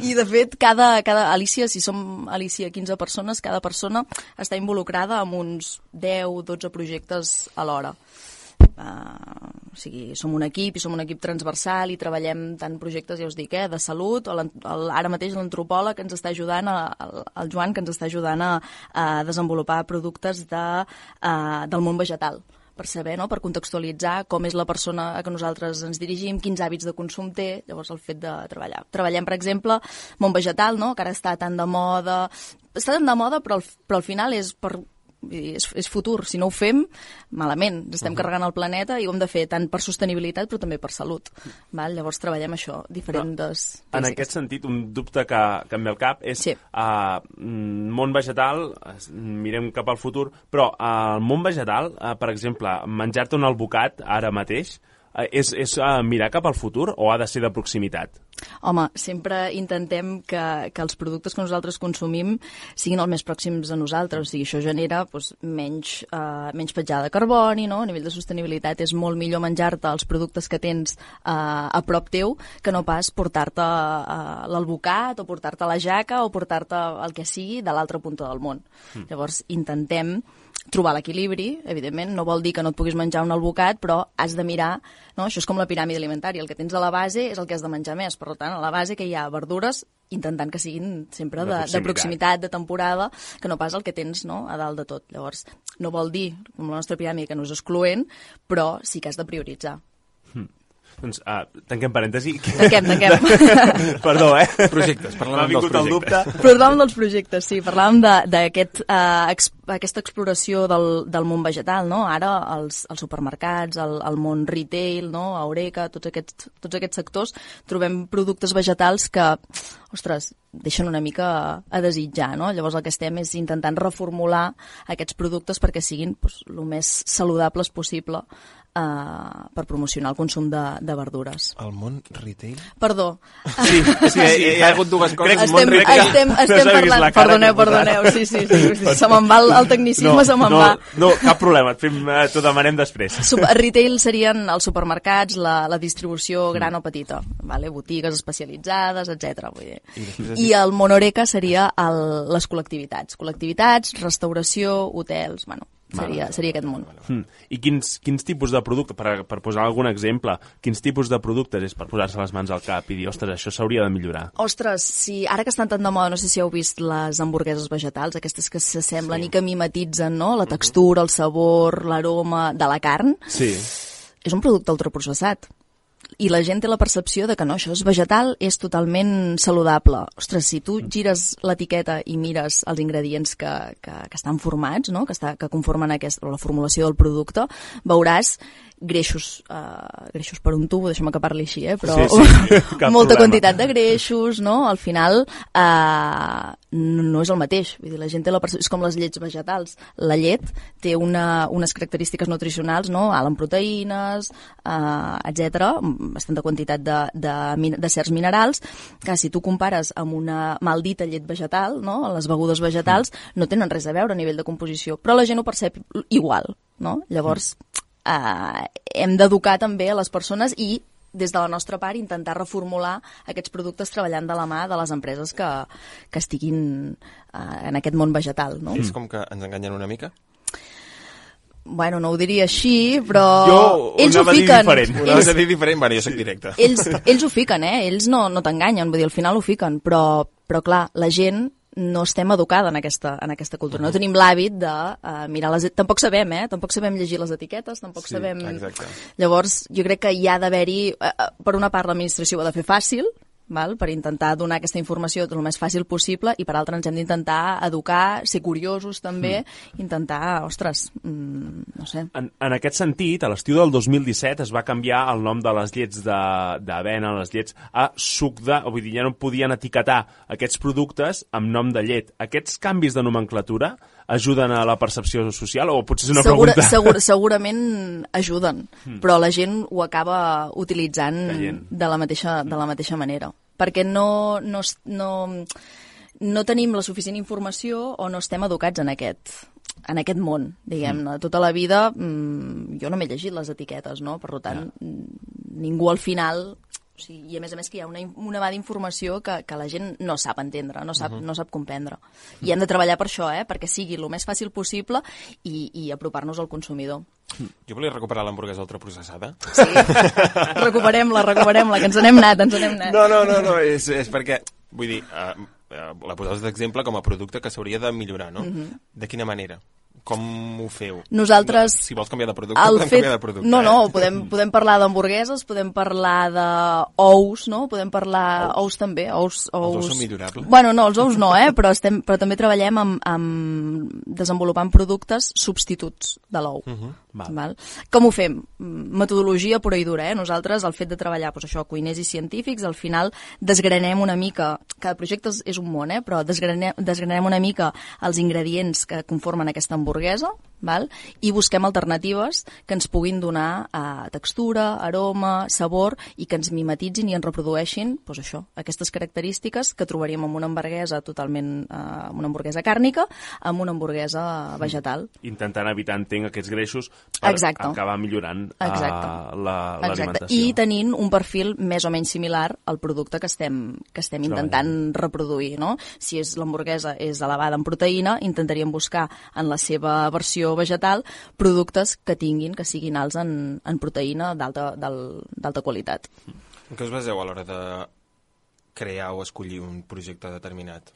I, de fet, cada, cada Alicia, si som Alicia 15 persones, cada persona està involucrada en uns 10-12 projectes alhora. Uh, o sigui, som un equip i som un equip transversal i treballem tant projectes, ja us dic, eh, de salut, o el, ara mateix l'antropòleg que ens està ajudant, a, el Joan, que ens està ajudant a, a desenvolupar productes de, uh, del món vegetal per saber, no? per contextualitzar com és la persona a que nosaltres ens dirigim, quins hàbits de consum té, llavors el fet de treballar. Treballem, per exemple, món vegetal, no? que ara està tan de moda, està tan de moda, però al, però al final és per és, és futur. Si no ho fem, malament. Ens estem uh -huh. carregant el planeta i ho hem de fer tant per sostenibilitat però també per salut. Val? Llavors treballem això, diferents... Però, en aquest sentit, un dubte que, que em ve al cap és sí. uh, món vegetal, mirem cap al futur, però uh, el món vegetal, uh, per exemple, menjar-te un albocat ara mateix, és, és uh, mirar cap al futur o ha de ser de proximitat? Home, sempre intentem que, que els productes que nosaltres consumim siguin el més pròxims a nosaltres, o sigui, això genera doncs, menys, uh, menys petjada de carboni, no? a nivell de sostenibilitat és molt millor menjar-te els productes que tens uh, a prop teu que no pas portar-te uh, l'albocat o portar-te la jaca o portar-te el que sigui de l'altra punta del món. Mm. Llavors, intentem trobar l'equilibri, evidentment, no vol dir que no et puguis menjar un albocat, però has de mirar, no? això és com la piràmide alimentària, el que tens a la base és el que has de menjar més, per tant, a la base que hi ha verdures intentant que siguin sempre de, de, proximitat. de proximitat, de temporada, que no pas el que tens no, a dalt de tot. Llavors, no vol dir, com la nostra piràmide, que no és excloent, però sí que has de prioritzar. Doncs uh, tanquem parèntesi. Tanquem, tanquem. Perdó, eh? Projectes, parlàvem dels projectes. El dubte. Parlàvem dels projectes, sí. Parlàvem d'aquest, uh, ex, aquesta exploració del, del món vegetal, no? Ara els, els supermercats, el, el món retail, no? Eureka, tots aquests, tots aquests sectors, trobem productes vegetals que, ostres, deixen una mica a desitjar, no? Llavors el que estem és intentant reformular aquests productes perquè siguin pues, el més saludables possible uh, per promocionar el consum de, de verdures. El món retail? Perdó. Sí, sí, hi, hi ha hagut dues coses. Estem, estem, estem no parlant... Perdoneu, perdoneu, sí, sí, sí, sí. se me'n va el, el tecnicisme, no, se me'n no, va. No, cap problema, fem, eh, t'ho demanem després. Super, retail serien els supermercats, la, la distribució gran mm. o petita, vale? botigues especialitzades, etc. Vull dir. I, I el monoreca seria el, les col·lectivitats. Col·lectivitats, restauració, hotels, bueno, Seria, seria aquest món. Mm. I quins, quins tipus de producte, per, per posar algun exemple, quins tipus de productes és per posar-se les mans al cap i dir, ostres, això s'hauria de millorar? Ostres, si ara que estan tan de moda, no sé si heu vist les hamburgueses vegetals, aquestes que s'assemblen sí. i que mimetitzen no? la textura, el sabor, l'aroma de la carn. Sí. És un producte ultraprocessat i la gent té la percepció de que no, això és vegetal, és totalment saludable. Ostres, si tu gires l'etiqueta i mires els ingredients que, que, que estan formats, no? que, està, que conformen aquesta, la formulació del producte, veuràs greixos, uh, greixos per un tubo, deixa'm que parli així, eh? però sí, sí, molta problema. quantitat de greixos, no? Al final uh, no, és el mateix, vull dir, la gent té la és com les llets vegetals. La llet té una, unes característiques nutricionals, no? Alt en proteïnes, uh, etc, bastanta quantitat de, de, de certs minerals, que si tu compares amb una maldita llet vegetal, no? les begudes vegetals, no tenen res a veure a nivell de composició, però la gent ho percep igual, no? Llavors, eh, hem d'educar també a les persones i des de la nostra part intentar reformular aquests productes treballant de la mà de les empreses que, que estiguin eh, en aquest món vegetal. No? És com que ens enganyen una mica? Bueno, no ho diria així, però jo ells ho fiquen. Diferent. Ho ells... dir diferent, bueno, jo soc directe. Ells, ells ho fiquen, eh? Ells no, no t'enganyen, vull dir, al final ho fiquen, però, però clar, la gent no estem educada en aquesta, en aquesta cultura. No tenim l'hàbit de uh, mirar les... Tampoc sabem, eh? Tampoc sabem llegir les etiquetes, tampoc sí, sabem... Exacte. Llavors, jo crec que hi ha d'haver-hi... Uh, per una part, l'administració ho ha de fer fàcil, val? per intentar donar aquesta informació el més fàcil possible i per altra ens hem d'intentar educar, ser curiosos també, mm. intentar, ostres, mm, no sé. En, en aquest sentit, a l'estiu del 2017 es va canviar el nom de les llets d'avena, les llets, a suc de... Vull dir, ja no podien etiquetar aquests productes amb nom de llet. Aquests canvis de nomenclatura ajuden a la percepció social o potser és una Segura, pregunta... segur, segurament ajuden, mm. però la gent ho acaba utilitzant Caient. de la, mateixa, de la mateixa manera. Perquè no, no, no, no tenim la suficient informació o no estem educats en aquest, en aquest món, diguem-ne. Tota la vida mm, jo no m'he llegit les etiquetes, no? Per tant, mm, ningú al final... O sigui, I a més a més que hi ha una, una va d'informació que, que la gent no sap entendre, no sap, no sap comprendre. I hem de treballar per això, eh? perquè sigui el més fàcil possible i, i apropar-nos al consumidor. Jo volia recuperar l'hamburguesa ultraprocessada. Sí. Recuperem-la, recuperem-la, que ens n'hem anat, ens n'hem anat. No, no, no, no és, és perquè, vull dir, uh, uh, la posaves d'exemple com a producte que s'hauria de millorar, no? Mhm. De quina manera? Com ho feu? Nosaltres... Si vols canviar de producte, podem fet... canviar de producte. No, eh? no, podem, podem parlar d'hamburgueses, podem parlar d'ous, no? Podem parlar... Ous, ous també, ous... ous... ous són millorables? Bueno, no, els ous no, eh? Però, estem, però també treballem amb, amb desenvolupant productes substituts de l'ou. Uh -huh. Val. Val? Com ho fem? Metodologia pura i dura, eh? Nosaltres, el fet de treballar, doncs això, cuiners i científics, al final desgranem una mica, cada projecte és un món, eh? Però desgranem, desgranem una mica els ingredients que conformen aquesta hamburguesa, val? i busquem alternatives que ens puguin donar eh, textura, aroma, sabor i que ens mimetitzin i ens reprodueixin doncs això, aquestes característiques que trobaríem en una hamburguesa totalment, eh, una hamburguesa càrnica, amb una hamburguesa vegetal. Intentant evitar, entenc, aquests greixos per Exacte. acabar millorant uh, Exacte. la- l'alimentació. I tenint un perfil més o menys similar al producte que estem, que estem intentant reproduir. No? Si és l'hamburguesa és elevada en proteïna, intentaríem buscar en la seva versió vegetal productes que tinguin, que siguin alts en, en proteïna d'alta qualitat. En què us baseu a l'hora de crear o escollir un projecte determinat?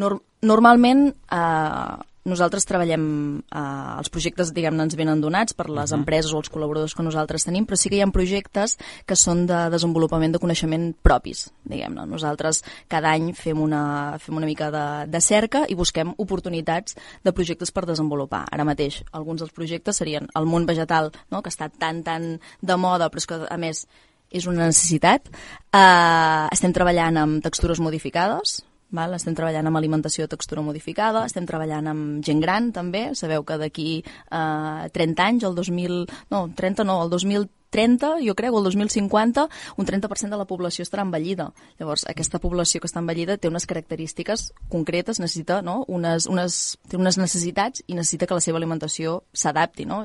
Nor normalment eh, nosaltres treballem, eh, els projectes diguem-ne ens venen donats per les Mhm. empreses o els col·laboradors que nosaltres tenim, però sí que hi ha projectes que són de desenvolupament de coneixement propis, diguem-ne. Nosaltres cada any fem una, fem una mica de, de cerca i busquem oportunitats de projectes per desenvolupar. Ara mateix, alguns dels projectes serien el món vegetal, no? que està tan, tan de moda, però és que, a més, és una necessitat. Uh, estem treballant amb textures modificades, Val? Estem treballant amb alimentació textura modificada, estem treballant amb gent gran també, sabeu que d'aquí eh, 30 anys, el 2000... No, 30 no, el 2030, jo crec, o el 2050, un 30% de la població estarà envellida. Llavors, aquesta població que està envellida té unes característiques concretes, necessita no? unes, unes, té unes necessitats i necessita que la seva alimentació s'adapti, no?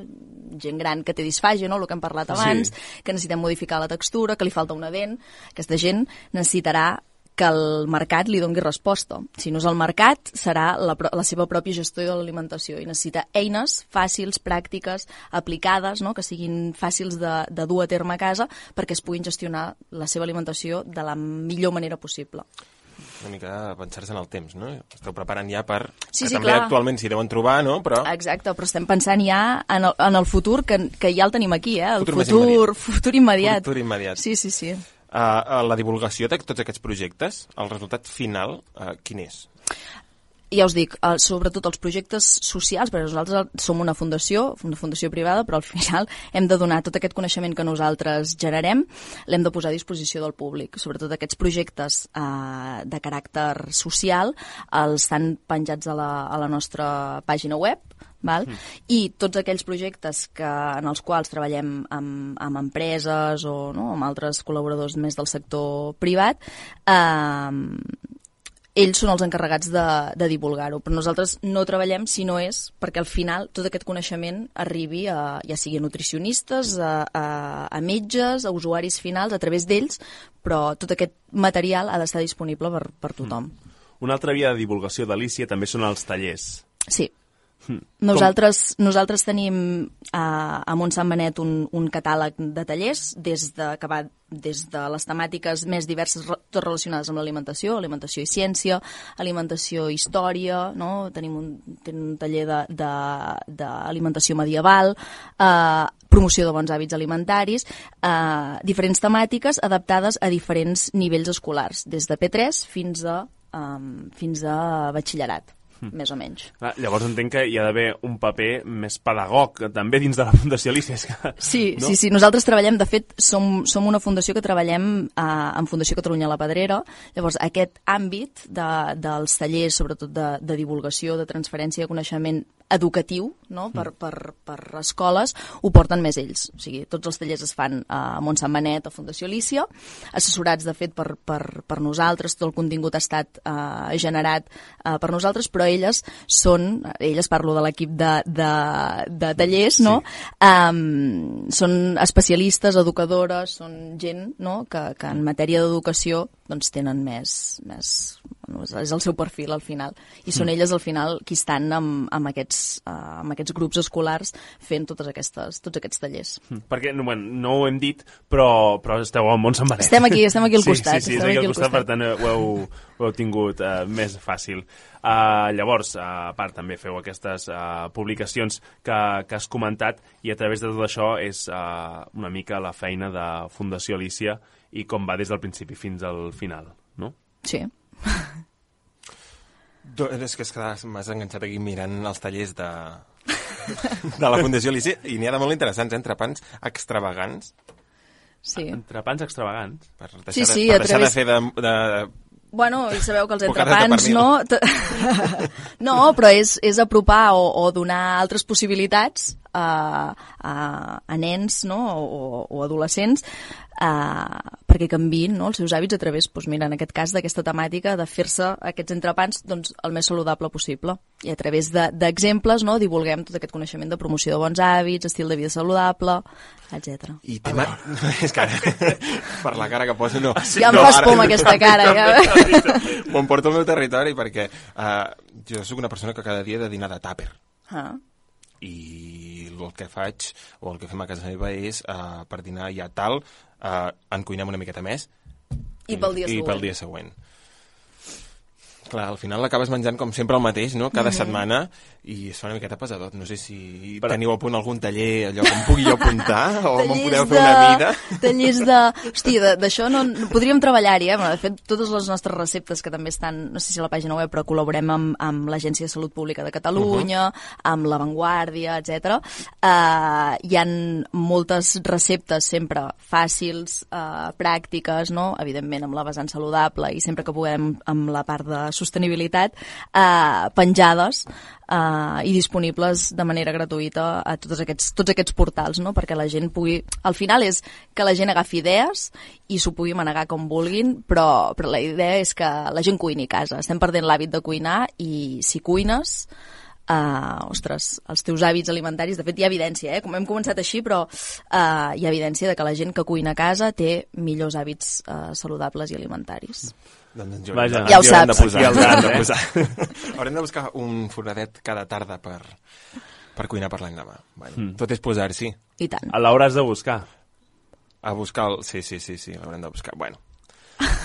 Gent gran que té disfàgia, no? el que hem parlat abans, Sí. que necessitem modificar la textura, que li falta una dent, aquesta gent necessitarà que el mercat li dongui resposta. Si no és el mercat, serà la, la seva pròpia gestió de l'alimentació i necessita eines fàcils, pràctiques, aplicades, no? que siguin fàcils de, de dur a terme a casa perquè es puguin gestionar la seva alimentació de la millor manera possible. Una mica pensar-se en el temps, no? Esteu preparant ja per... Sí, que sí, també clar. actualment s'hi deuen trobar, no? Però Exacte, però estem pensant ja en el, en el futur, que, que ja el tenim aquí, eh? el Futur futur, immediat. futur immediat. Futur immediat. Sí, sí, sí. Uh, la divulgació de tots aquests projectes, el resultat final, uh, quin és? ja us dic, eh, sobretot els projectes socials, perquè nosaltres som una fundació, una fundació privada, però al final hem de donar tot aquest coneixement que nosaltres generem, l'hem de posar a disposició del públic. Sobretot aquests projectes eh, de caràcter social els estan penjats a la, a la nostra pàgina web, Val? Mm. I tots aquells projectes que, en els quals treballem amb, amb empreses o no, amb altres col·laboradors més del sector privat, eh, ells són els encarregats de, de divulgar-ho, però nosaltres no treballem si no és perquè al final tot aquest coneixement arribi a, ja sigui a nutricionistes, a, a, a metges, a usuaris finals, a través d'ells, però tot aquest material ha d'estar disponible per, per tothom. Una altra via de divulgació d'Alícia també són els tallers. Sí. Nosaltres, nosaltres tenim a, a Montsant Benet un, un catàleg de tallers des de, que va des de les temàtiques més diverses tot relacionades amb l'alimentació, alimentació i ciència, alimentació i història, no? tenim un, tenim un taller d'alimentació medieval, eh, promoció de bons hàbits alimentaris, eh, diferents temàtiques adaptades a diferents nivells escolars, des de P3 fins a, um, fins a batxillerat, més o menys. Ah, llavors entenc que hi ha d'haver un paper més pedagog també dins de la Fundació Alicia. És que, Sí, no? sí, sí. Nosaltres treballem, de fet, som, som una fundació que treballem eh, amb Fundació Catalunya La Pedrera. Llavors, aquest àmbit de, dels tallers, sobretot de, de divulgació, de transferència de coneixement educatiu no? per, per, per escoles, ho porten més ells. O sigui, tots els tallers es fan a Montsant Benet, a Fundació Alicia, assessorats, de fet, per, per, per nosaltres, tot el contingut ha estat eh, generat eh, per nosaltres, però elles són, elles parlo de l'equip de, de, de tallers, no? Um, són especialistes, educadores, són gent no? que, que en matèria d'educació doncs, tenen més, més és- és el seu perfil al final i són Mm. elles al final qui estan amb, amb, aquests, uh, amb aquests grups escolars fent totes aquestes, tots aquests tallers. Mm. Perquè, no, bueno, no ho hem dit, però, però esteu al Montsant Benet. Estem aquí, estem aquí al sí, costat, Sí, sí, estem estem aquí aquí al al costat, per costat. tant eh, ho heu, ho heu tingut uh, més fàcil. Uh, llavors, uh, a part, també feu aquestes uh, publicacions que, que has comentat i a través de tot això és uh, una mica la feina de Fundació Alicia i com va des del principi fins al final, no? Sí. Do, és que, és que m'has enganxat aquí mirant els tallers de, de la Fundació Alicia i n'hi ha de molt interessants, eh? entrepans extravagants. Sí. Entrepans extravagants. Per deixar, Sí, sí, per deixar través- de fer de, de Bueno, i sabeu que els entrepans, no? No, però és, és apropar o, o donar altres possibilitats a, a, a nens no? o, o adolescents uh, perquè canviïn no? els seus hàbits a través, doncs mira, en aquest cas, d'aquesta temàtica de fer-se aquests entrepans doncs, el més saludable possible. I a través de- d'exemples no? divulguem tot aquest coneixement de promoció de bons hàbits, estil de vida saludable, etc. I tema... és que ara, per la cara que poso, no. Ja em no, fas por amb aquesta cara, ja. M'ho emporto al meu territori perquè uh, jo sóc una persona que cada dia he de dinar de tàper. Ah. I el que faig, o el que fem a casa meva és, uh, per dinar ja tal, uh, en cuinem una miqueta més. I pel dia I següent. pel dia següent. Clar, al final l'acabes menjant com sempre el mateix, no?, cada Mhm. setmana, i es fa una miqueta pesadot. No sé si teniu a punt algun taller, allò que em pugui jo apuntar, o me'n podeu fer una mida. Tallers de... Hòstia, de- d'això no, no podríem treballar-hi, eh? Bueno, de fet, totes les nostres receptes que també estan, no sé si a la pàgina web, però col·laborem amb, amb l'Agència de Salut Pública de Catalunya, uh -huh. amb La Vanguardia, etc. Uh, hi han moltes receptes sempre fàcils, uh, pràctiques, no? evidentment amb la vessant saludable i sempre que puguem amb la part de sostenibilitat, uh, penjades uh, i disponibles de manera gratuïta a tots aquests, tots aquests portals, no? perquè la gent pugui... Al final és que la gent agafi idees i s'ho pugui manegar com vulguin, però, però la idea és que la gent cuini a casa. Estem perdent l'hàbit de cuinar i si cuines Uh, ostres, els teus hàbits alimentaris, de fet hi ha evidència, eh? com hem començat així, però uh, hi ha evidència de que la gent que cuina a casa té millors hàbits uh, saludables i alimentaris. Doncs ens Vaja. Ja ho saps. De posar, hi haurem de posar. haurem de buscar un fornadet cada tarda per, per cuinar per l'endemà. Bueno, Mm. Tot és posar-s'hi. I tant. L'hauràs de buscar. A buscar el... Sí, sí, sí, sí, l'haurem de buscar. Bueno,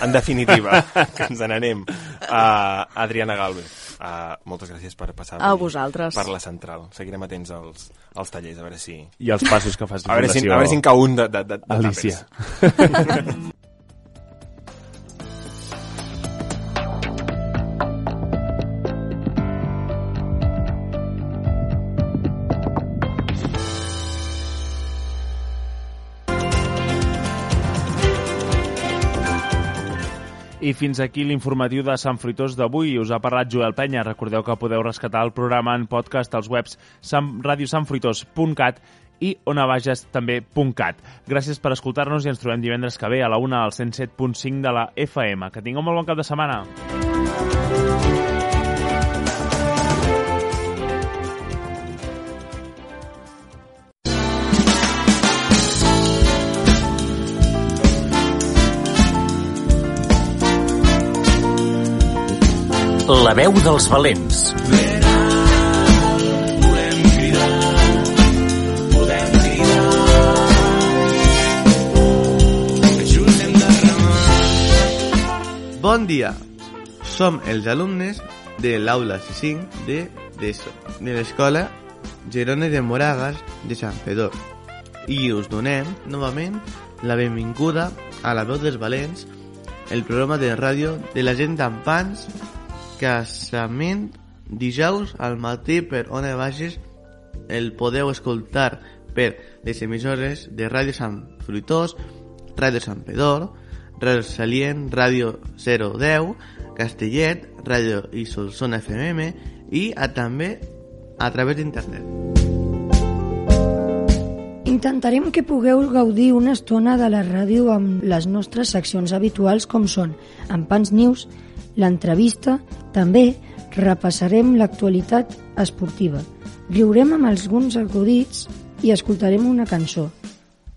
en definitiva, que ens n'anem. Uh, Adriana Galvez, uh, moltes gràcies per passar A vosaltres. per la central. Seguirem atents als, als tallers, a veure si... I els passos que fas A veure si, Fundació a veure si en cau un de, de, de, de Alicia. I fins aquí l'informatiu de Sant Fruitós d'avui. Us ha parlat Joel Penya. Recordeu que podeu rescatar el programa en podcast als webs radiosantfruitós.cat i també.cat. Gràcies per escoltar-nos i ens trobem divendres que ve a la una al 107.5 de la FM. Que tingueu molt bon cap de setmana. La veu dels valents. Cridar, podem cridar. Bon dia! Som els alumnes de l'aula 5 de d'ESO, de l'escola Gerone de Moragas de Sant Pedor. I us donem, novament, la benvinguda a la veu dels valents, el programa de ràdio de la gent amb pans casament dijous al matí per Ona Bages el podeu escoltar per les emissores de Ràdio Sant Fruitós, Ràdio Sant Pedor, Ràdio Salient, Ràdio 010, Castellet, Ràdio i Solsona FM i a, també a través d'internet. Intentarem que pugueu gaudir una estona de la ràdio amb les nostres seccions habituals com són Pans News, l'entrevista, també repassarem l'actualitat esportiva, riurem amb alguns acudits i escoltarem una cançó.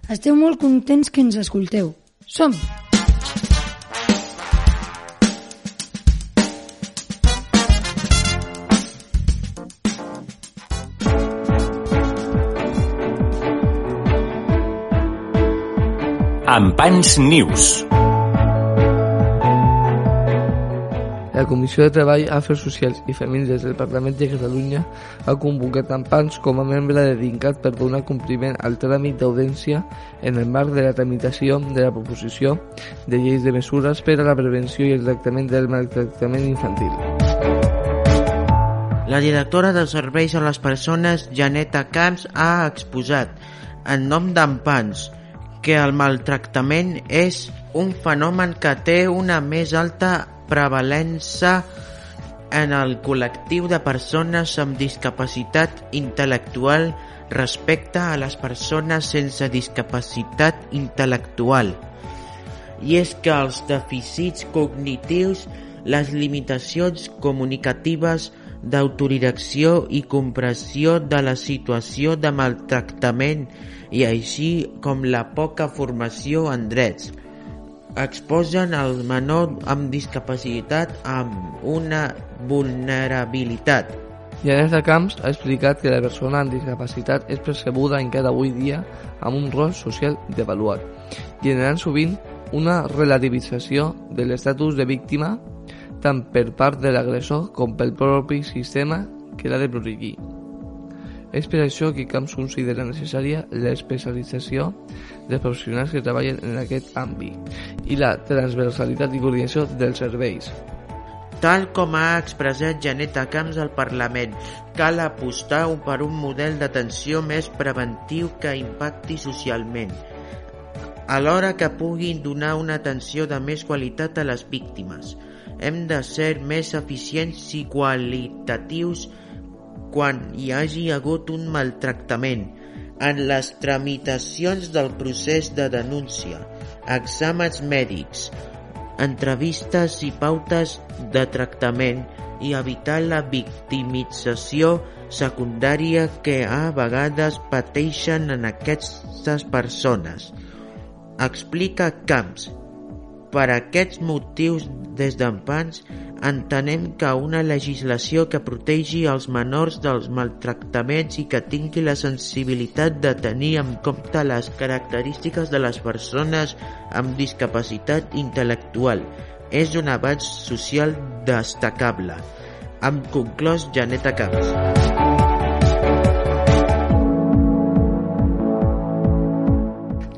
Esteu molt contents que ens escolteu. Som! Ampans News. Comissió de Treball, Afers Socials i Famílies del Parlament de Catalunya ha convocat Ampans com a membre dedicat per donar compliment al tràmit d'audiència en el marc de la tramitació de la proposició de lleis de mesures per a la prevenció i el tractament del maltractament infantil. La directora dels serveis a les persones, Janeta Camps, ha exposat, en nom d'Ampans, que el maltractament és un fenomen que té una més alta prevalença en el col·lectiu de persones amb discapacitat intel·lectual respecte a les persones sense discapacitat intel·lectual. I és que els dèficits cognitius, les limitacions comunicatives, d'autodirecció i compressió de la situació de maltractament i així com la poca formació en drets, exposen el menor amb discapacitat amb una vulnerabilitat. Janessa Camps ha explicat que la persona amb discapacitat és percebuda encara avui dia amb un rol social devaluat, generant sovint una relativització de l'estatus de víctima tant per part de l'agressor com pel propi sistema que l'ha de protegir. És per això que Camps considera necessària l'especialització dels professionals que treballen en aquest àmbit i la transversalitat i coordinació dels serveis. Tal com ha expressat Janeta Camps al Parlament, cal apostar per un model d'atenció més preventiu que impacti socialment, alhora que puguin donar una atenció de més qualitat a les víctimes. Hem de ser més eficients i qualitatius quan hi hagi hagut un maltractament, en les tramitacions del procés de denúncia, exàmens mèdics, entrevistes i pautes de tractament i evitar la victimització secundària que a vegades pateixen en aquestes persones. Explica Camps. Per aquests motius, des d'Empans, entenem que una legislació que protegi els menors dels maltractaments i que tingui la sensibilitat de tenir en compte les característiques de les persones amb discapacitat intel·lectual és un avanç social destacable. Amb conclòs Janeta Camps.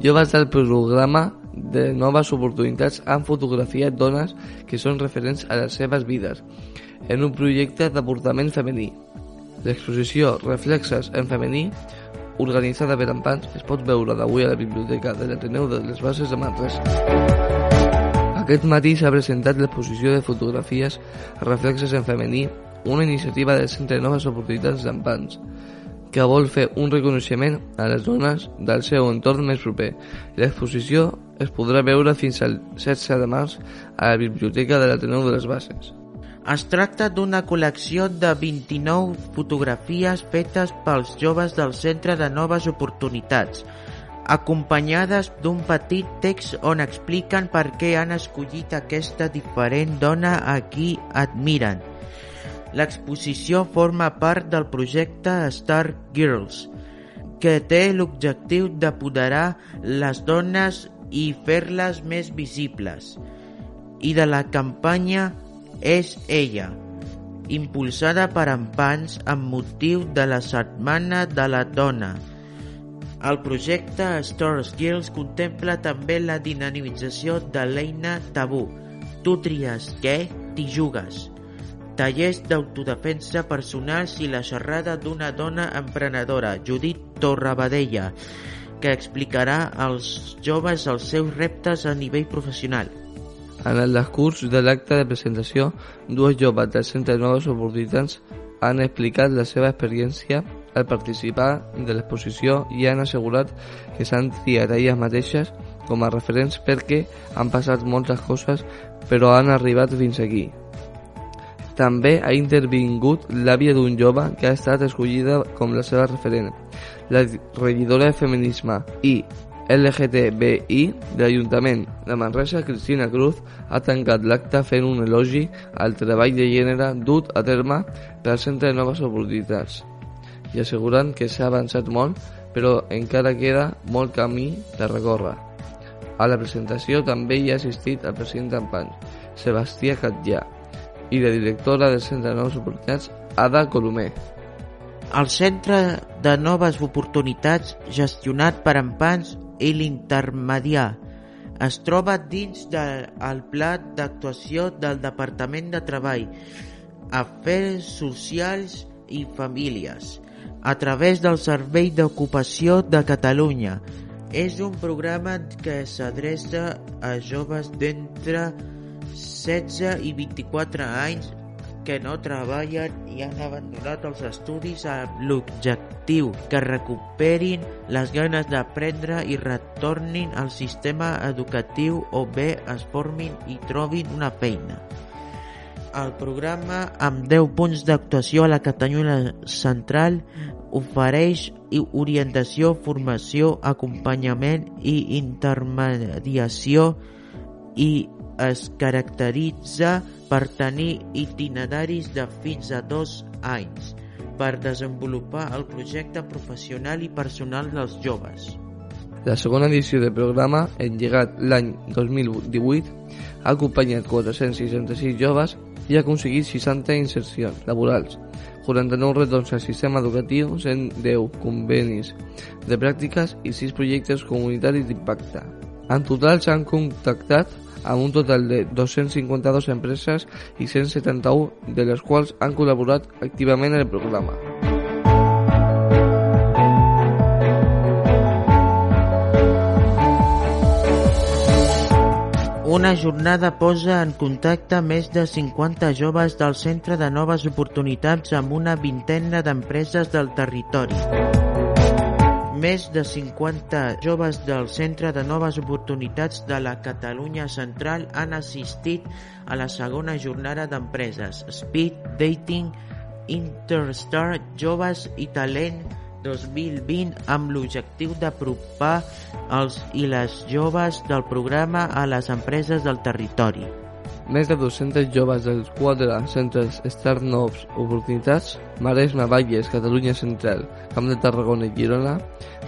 Jo vaig al programa de noves oportunitats han fotografiat dones que són referents a les seves vides en un projecte d'aportament femení. L'exposició Reflexes en femení, organitzada per Ampans, es pot veure d'avui a la Biblioteca de l'Ateneu de les Bases de Manresa. Aquest matí s'ha presentat l'exposició de fotografies Reflexes en femení, una iniciativa del Centre de Noves Oportunitats d'Ampans, que vol fer un reconeixement a les dones del seu entorn més proper. L'exposició es podrà veure fins al 16 de març a la Biblioteca de l'Ateneu de les Bases. Es tracta d'una col·lecció de 29 fotografies fetes pels joves del Centre de Noves Oportunitats, acompanyades d'un petit text on expliquen per què han escollit aquesta diferent dona a qui admiren. L'exposició forma part del projecte Star Girls, que té l'objectiu d'apoderar les dones i fer-les més visibles. i de la campanya És ella, impulsada per Empans amb motiu de la Setmana de la Dona. El projecte Store Skills contempla també la dinamització de l'eina Tabú. Tu tries què? T'hi jugues. Tallers d'autodefensa personals i la xerrada d'una dona emprenedora, Judit Torrabadella, que explicarà als joves els seus reptes a nivell professional. En el discurs de l'acte de presentació, dues joves del Centre de Noves Oportunitats han explicat la seva experiència al participar de l'exposició i han assegurat que s'han triat elles mateixes com a referents perquè han passat moltes coses però han arribat fins aquí. També ha intervingut l'àvia d'un jove que ha estat escollida com la seva referent, la regidora de Feminisme i LGTBI de l'Ajuntament de Manresa, Cristina Cruz, ha tancat l'acte fent un elogi al treball de gènere dut a terme pel Centre de Noves Oportunitats i assegurant que s'ha avançat molt, però encara queda molt camí de recórrer. A la presentació també hi ha assistit el president d'Ampans, Sebastià Catllà, i la directora del Centre de Noves Oportunitats, Ada Colomer. El Centre de Noves Oportunitats, gestionat per Empans i l'Intermediar, es troba dins del Pla d'actuació del Departament de Treball, Afers Socials i Famílies, a través del Servei d'Ocupació de Catalunya. És un programa que s'adreça a joves d'entre 16 i 24 anys que no treballen i han abandonat els estudis amb l'objectiu que recuperin les ganes d'aprendre i retornin al sistema educatiu o bé es formin i trobin una feina. El programa, amb 10 punts d'actuació a la Catalunya Central, ofereix orientació, formació, acompanyament i intermediació i es caracteritza per tenir itineraris de fins a dos anys per desenvolupar el projecte professional i personal dels joves. La segona edició del programa, engegat l'any 2018, ha acompanyat 466 joves i ha aconseguit 60 insercions laborals, 49 retorns al sistema educatiu, 110 convenis de pràctiques i 6 projectes comunitaris d'impacte. En total s'han contactat amb un total de 252 empreses i 171 de les quals han col·laborat activament en el programa. Una jornada posa en contacte més de 50 joves del Centre de Noves Oportunitats amb una vintena d'empreses del territori. Més de 50 joves del Centre de Noves Oportunitats de la Catalunya Central han assistit a la segona jornada d'empreses Speed Dating Interstar Joves i Talent 2020 amb l'objectiu d'apropar els i les joves del programa a les empreses del territori. Més de 200 joves dels quatre centres Start Noves Oportunitats, Maresme, Valles, Catalunya Central, Camp de Tarragona i Girona,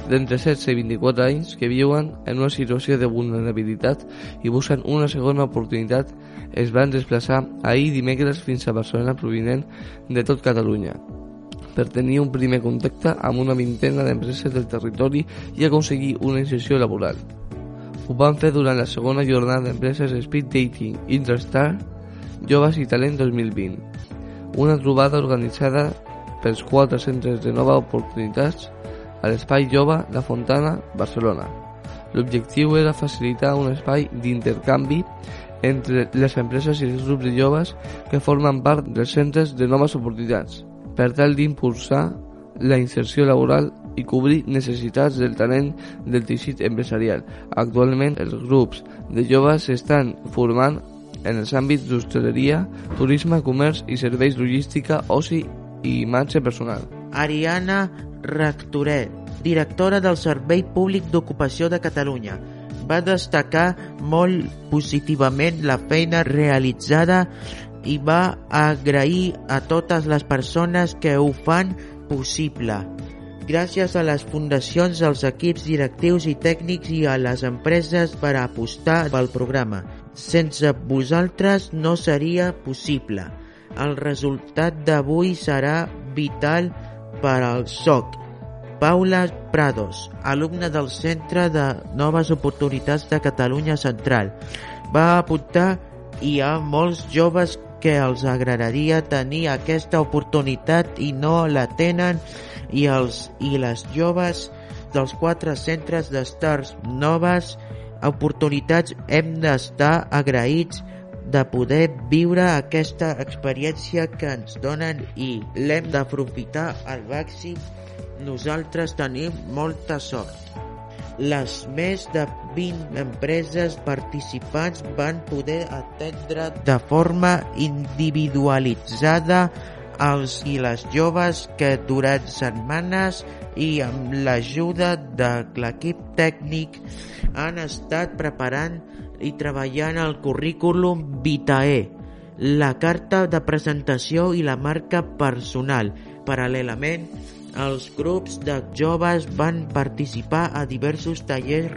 d'entre 16 i 24 anys que viuen en una situació de vulnerabilitat i busquen una segona oportunitat es van desplaçar ahir dimecres fins a Barcelona provinent de tot Catalunya per tenir un primer contacte amb una vintena d'empreses del territori i aconseguir una inserció laboral. Ho van fer durant la segona jornada d'empreses Speed Dating Interstar Joves i Talent 2020, una trobada organitzada pels quatre centres de nova oportunitats a l'Espai Jove La Fontana, Barcelona. L'objectiu era facilitar un espai d'intercanvi entre les empreses i els grups de joves que formen part dels centres de noves oportunitats, per tal d'impulsar la inserció laboral i cobrir necessitats del talent del teixit empresarial. Actualment, els grups de joves s'estan formant en els àmbits d'hostaleria, turisme, comerç i serveis logística, oci i imatge personal. Ariana Rectoret, directora del Servei Públic d'Ocupació de Catalunya, va destacar molt positivament la feina realitzada i va agrair a totes les persones que ho fan possible gràcies a les fundacions, als equips directius i tècnics i a les empreses per apostar pel programa. Sense vosaltres no seria possible. El resultat d'avui serà vital per al SOC. Paula Prados, alumna del Centre de Noves Oportunitats de Catalunya Central, va apuntar hi ha molts joves que els agradaria tenir aquesta oportunitat i no la tenen i, els, i les joves dels quatre centres d'estars noves oportunitats hem d'estar agraïts de poder viure aquesta experiència que ens donen i l'hem d'aprofitar al màxim. Nosaltres tenim molta sort. Les més de 20 empreses participants van poder atendre de forma individualitzada els i les joves que durant setmanes i amb l'ajuda de l'equip tècnic han estat preparant i treballant el currículum Vitae, la carta de presentació i la marca personal. Paral·lelament, els grups de joves van participar a diversos tallers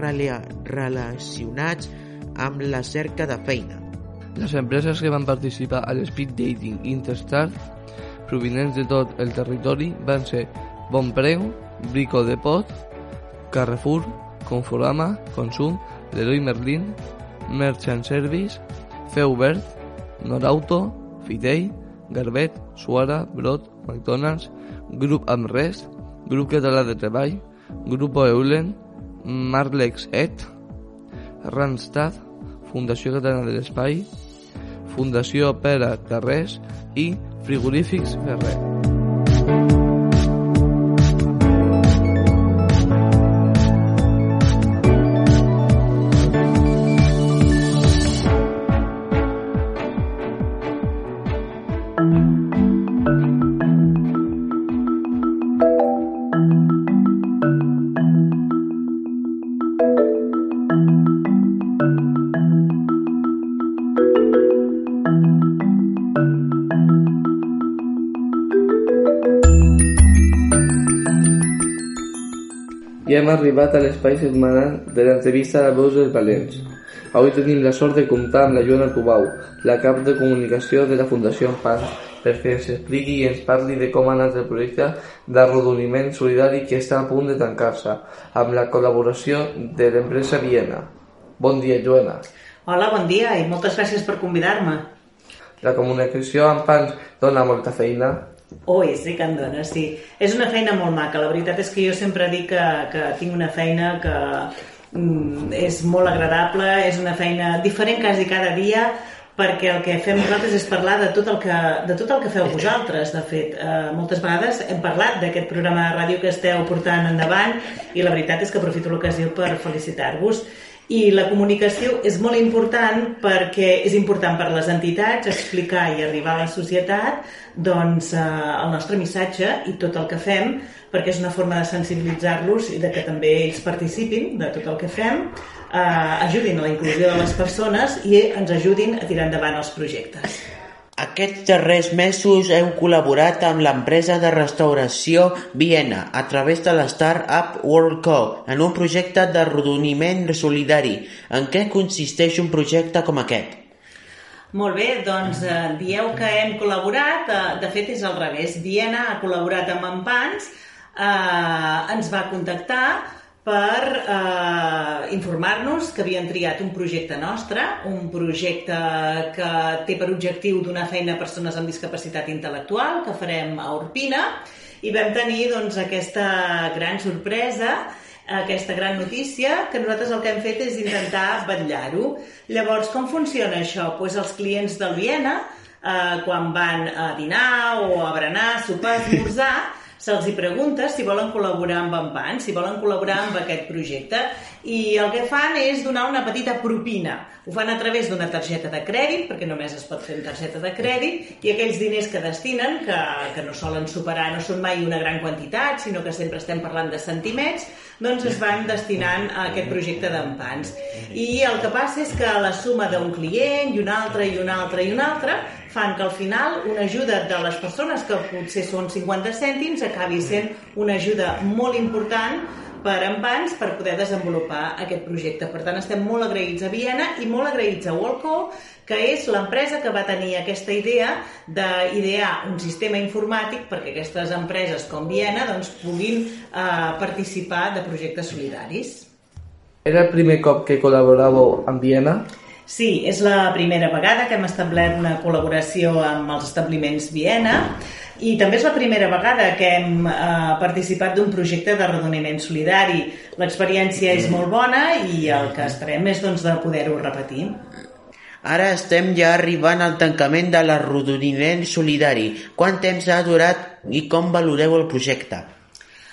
relacionats amb la cerca de feina. Les empreses que van participar a l'Speed Dating Interstart provinents de tot el territori van ser Bonpreu, Brico de Pot, Carrefour, Conforama, Consum, Leroy Merlin, Merchant Service, Feubert, Norauto, Fidei, Garbet, Suara, Brot, McDonald's, Grup Amrest, Grup Català de Treball, Grupo Eulen, Marlex Et, Randstad, Fundació Catalana de l'Espai, Fundació Pere Carrés i Frigorífics Ferrer. Arribat a l'espai setmanal de l'entrevista a la veus dels valents. Avui tenim la sort de comptar amb la Joana Tubau, la cap de comunicació de la Fundació Enfants, perquè ens expliqui i ens parli de com ha anat el projecte d'arrodoniment solidari que està a punt de tancar-se, amb la col·laboració de l'empresa Viena. Bon dia, Joana. Hola, bon dia i moltes gràcies per convidar-me. La comunicació amb fans dona molta feina. Ui, sí que en dona, sí. És una feina molt maca. La veritat és que jo sempre dic que, que tinc una feina que mm, és molt agradable, és una feina diferent quasi cada dia, perquè el que fem nosaltres és parlar de tot el que, de tot el que feu vosaltres, de fet. Eh, moltes vegades hem parlat d'aquest programa de ràdio que esteu portant endavant i la veritat és que aprofito l'ocasió per felicitar-vos. I la comunicació és molt important perquè és important per les entitats explicar i arribar a la societat doncs, eh, el nostre missatge i tot el que fem perquè és una forma de sensibilitzar-los i de que també ells participin de tot el que fem, eh, ajudin a la inclusió de les persones i ens ajudin a tirar endavant els projectes. Aquests darrers mesos heu col·laborat amb l'empresa de restauració Viena a través de la Startup World Co en un projecte d'arrodoniment solidari. En què consisteix un projecte com aquest? Molt bé, doncs eh, dieu que hem col·laborat, eh, de fet és al revés. Viena ha col·laborat amb Empans, eh, ens va contactar per eh, informar-nos que havien triat un projecte nostre, un projecte que té per objectiu donar feina a persones amb discapacitat intel·lectual, que farem a Urpina, i vam tenir doncs, aquesta gran sorpresa aquesta gran notícia, que nosaltres el que hem fet és intentar vetllar-ho. Llavors, com funciona això? Pues els clients del Viena, eh, quan van a dinar o a berenar, sopar, esmorzar, se'ls hi pregunta si volen col·laborar amb en Pan, si volen col·laborar amb aquest projecte i el que fan és donar una petita propina. Ho fan a través d'una targeta de crèdit, perquè només es pot fer amb targeta de crèdit, i aquells diners que destinen, que, que no solen superar, no són mai una gran quantitat, sinó que sempre estem parlant de centimets, doncs es van destinant a aquest projecte d'empans. I el que passa és que la suma d'un client i un altre i un altre i un altre fan que al final una ajuda de les persones que potser són 50 cèntims acabi sent una ajuda molt important per Empans per poder desenvolupar aquest projecte. Per tant, estem molt agraïts a Viena i molt agraïts a Walco, que és l'empresa que va tenir aquesta idea d'idear un sistema informàtic perquè aquestes empreses com Viena doncs, puguin eh, participar de projectes solidaris. Era el primer cop que col·laboràveu amb Viena? Sí, és la primera vegada que hem establert una col·laboració amb els establiments Viena i també és la primera vegada que hem eh, participat d'un projecte d'arredoniment solidari. L'experiència és molt bona i el que esperem és doncs, de poder-ho repetir. Ara estem ja arribant al tancament de l'arrodoniment solidari. Quant temps ha durat i com valoreu el projecte?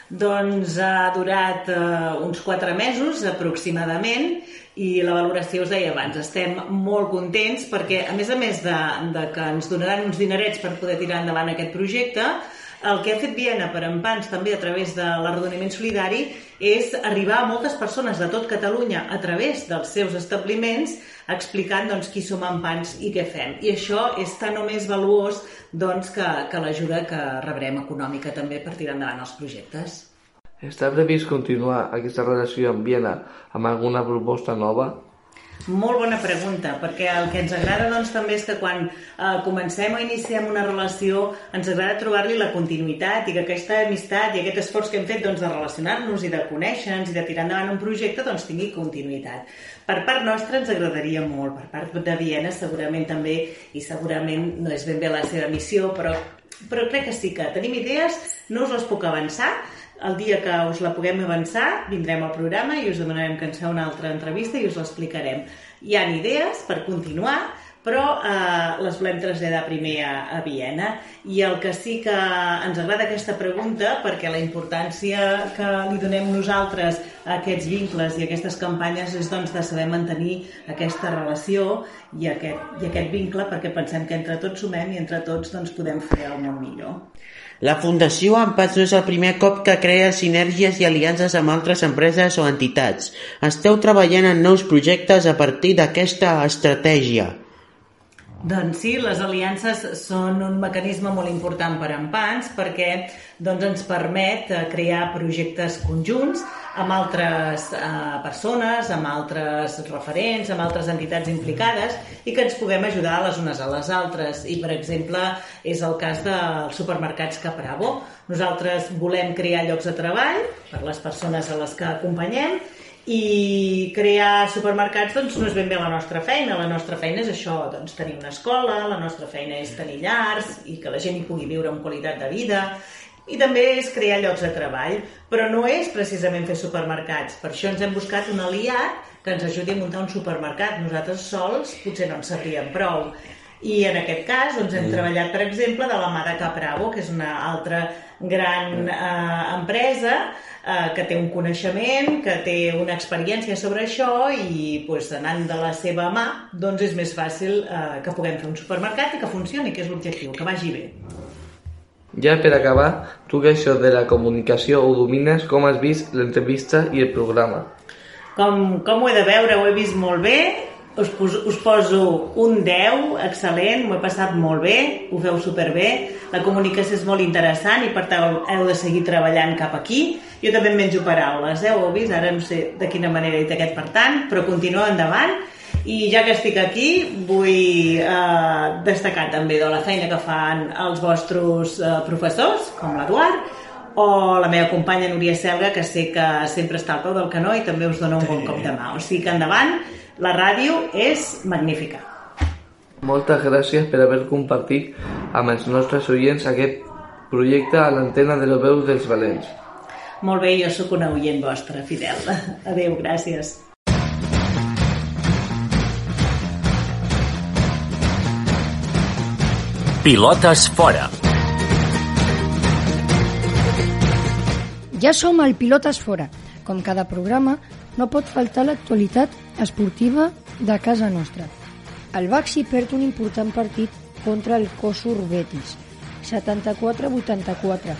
Doncs ha durat eh, uns 4 mesos aproximadament i la valoració us deia abans, estem molt contents perquè a més a més de, de que ens donaran uns dinerets per poder tirar endavant aquest projecte, el que ha fet Viena per Empans també a través de l'arrodoniment solidari és arribar a moltes persones de tot Catalunya a través dels seus establiments explicant doncs, qui som Empans i què fem. I això és tan o més valuós doncs, que, que l'ajuda que rebrem econòmica també per tirar endavant els projectes. Està previst continuar aquesta relació amb Viena amb alguna proposta nova? Molt bona pregunta, perquè el que ens agrada doncs, també és que quan eh, comencem o iniciem una relació ens agrada trobar-li la continuïtat i que aquesta amistat i aquest esforç que hem fet doncs, de relacionar-nos i de conèixer-nos i de tirar endavant un projecte doncs, tingui continuïtat. Per part nostra ens agradaria molt, per part de Viena segurament també, i segurament no és ben bé la seva missió, però, però crec que sí que tenim idees, no us les puc avançar, el dia que us la puguem avançar, vindrem al programa i us demanarem que ens feu una altra entrevista i us l'explicarem. Hi han idees per continuar, però eh, les volem traslladar primer a, a Viena. I el que sí que ens agrada aquesta pregunta, perquè la importància que li donem nosaltres a aquests vincles i aquestes campanyes és doncs, de saber mantenir aquesta relació i aquest, i aquest vincle, perquè pensem que entre tots sumem i entre tots doncs, podem fer el món millor. La Fundació Ampats no és el primer cop que crea sinergies i aliances amb altres empreses o entitats. Esteu treballant en nous projectes a partir d'aquesta estratègia. Doncs sí, les aliances són un mecanisme molt important per a Empans perquè doncs, ens permet eh, crear projectes conjunts amb altres eh, persones, amb altres referents, amb altres entitats implicades i que ens puguem ajudar les unes a les altres. I, per exemple, és el cas dels supermercats Capravo. Nosaltres volem crear llocs de treball per les persones a les que acompanyem i crear supermercats doncs, no és ben bé la nostra feina. La nostra feina és això, doncs, tenir una escola, la nostra feina és tenir llars i que la gent hi pugui viure amb qualitat de vida i també és crear llocs de treball, però no és precisament fer supermercats. Per això ens hem buscat un aliat que ens ajudi a muntar un supermercat. Nosaltres sols potser no en sabríem prou. I en aquest cas doncs, hem mm. treballat, per exemple, de la mà de Capravo, que és una altra gran eh, empresa eh, que té un coneixement, que té una experiència sobre això i pues, anant de la seva mà doncs és més fàcil eh, que puguem fer un supermercat i que funcioni, que és l'objectiu, que vagi bé. Ja per acabar, tu que això de la comunicació ho domines, com has vist l'entrevista i el programa? Com, com ho he de veure, ho he vist molt bé, us, pos, us poso un 10, excel·lent, m'ho he passat molt bé, ho feu superbé, la comunicació és molt interessant i per tant heu de seguir treballant cap aquí. Jo també em menjo paraules, eh? ho heu vist? Ara no sé de quina manera he dit aquest per tant, però continuo endavant. I ja que estic aquí, vull eh, destacar també de la feina que fan els vostres eh, professors, com l'Eduard, o la meva companya Núria Selga, que sé que sempre està al peu del canó i també us dona un bon cop de mà. O sigui que endavant, la ràdio és magnífica. Moltes gràcies per haver compartit amb els nostres oients aquest projecte a l'antena de la veu dels valents. Molt bé, jo sóc una oient vostra, Fidel. Adéu, gràcies. Pilotes fora. Ja som al Pilotes fora. Com cada programa, no pot faltar l'actualitat esportiva de casa nostra. El Baxi perd un important partit contra el Kosur Betis, 74-84.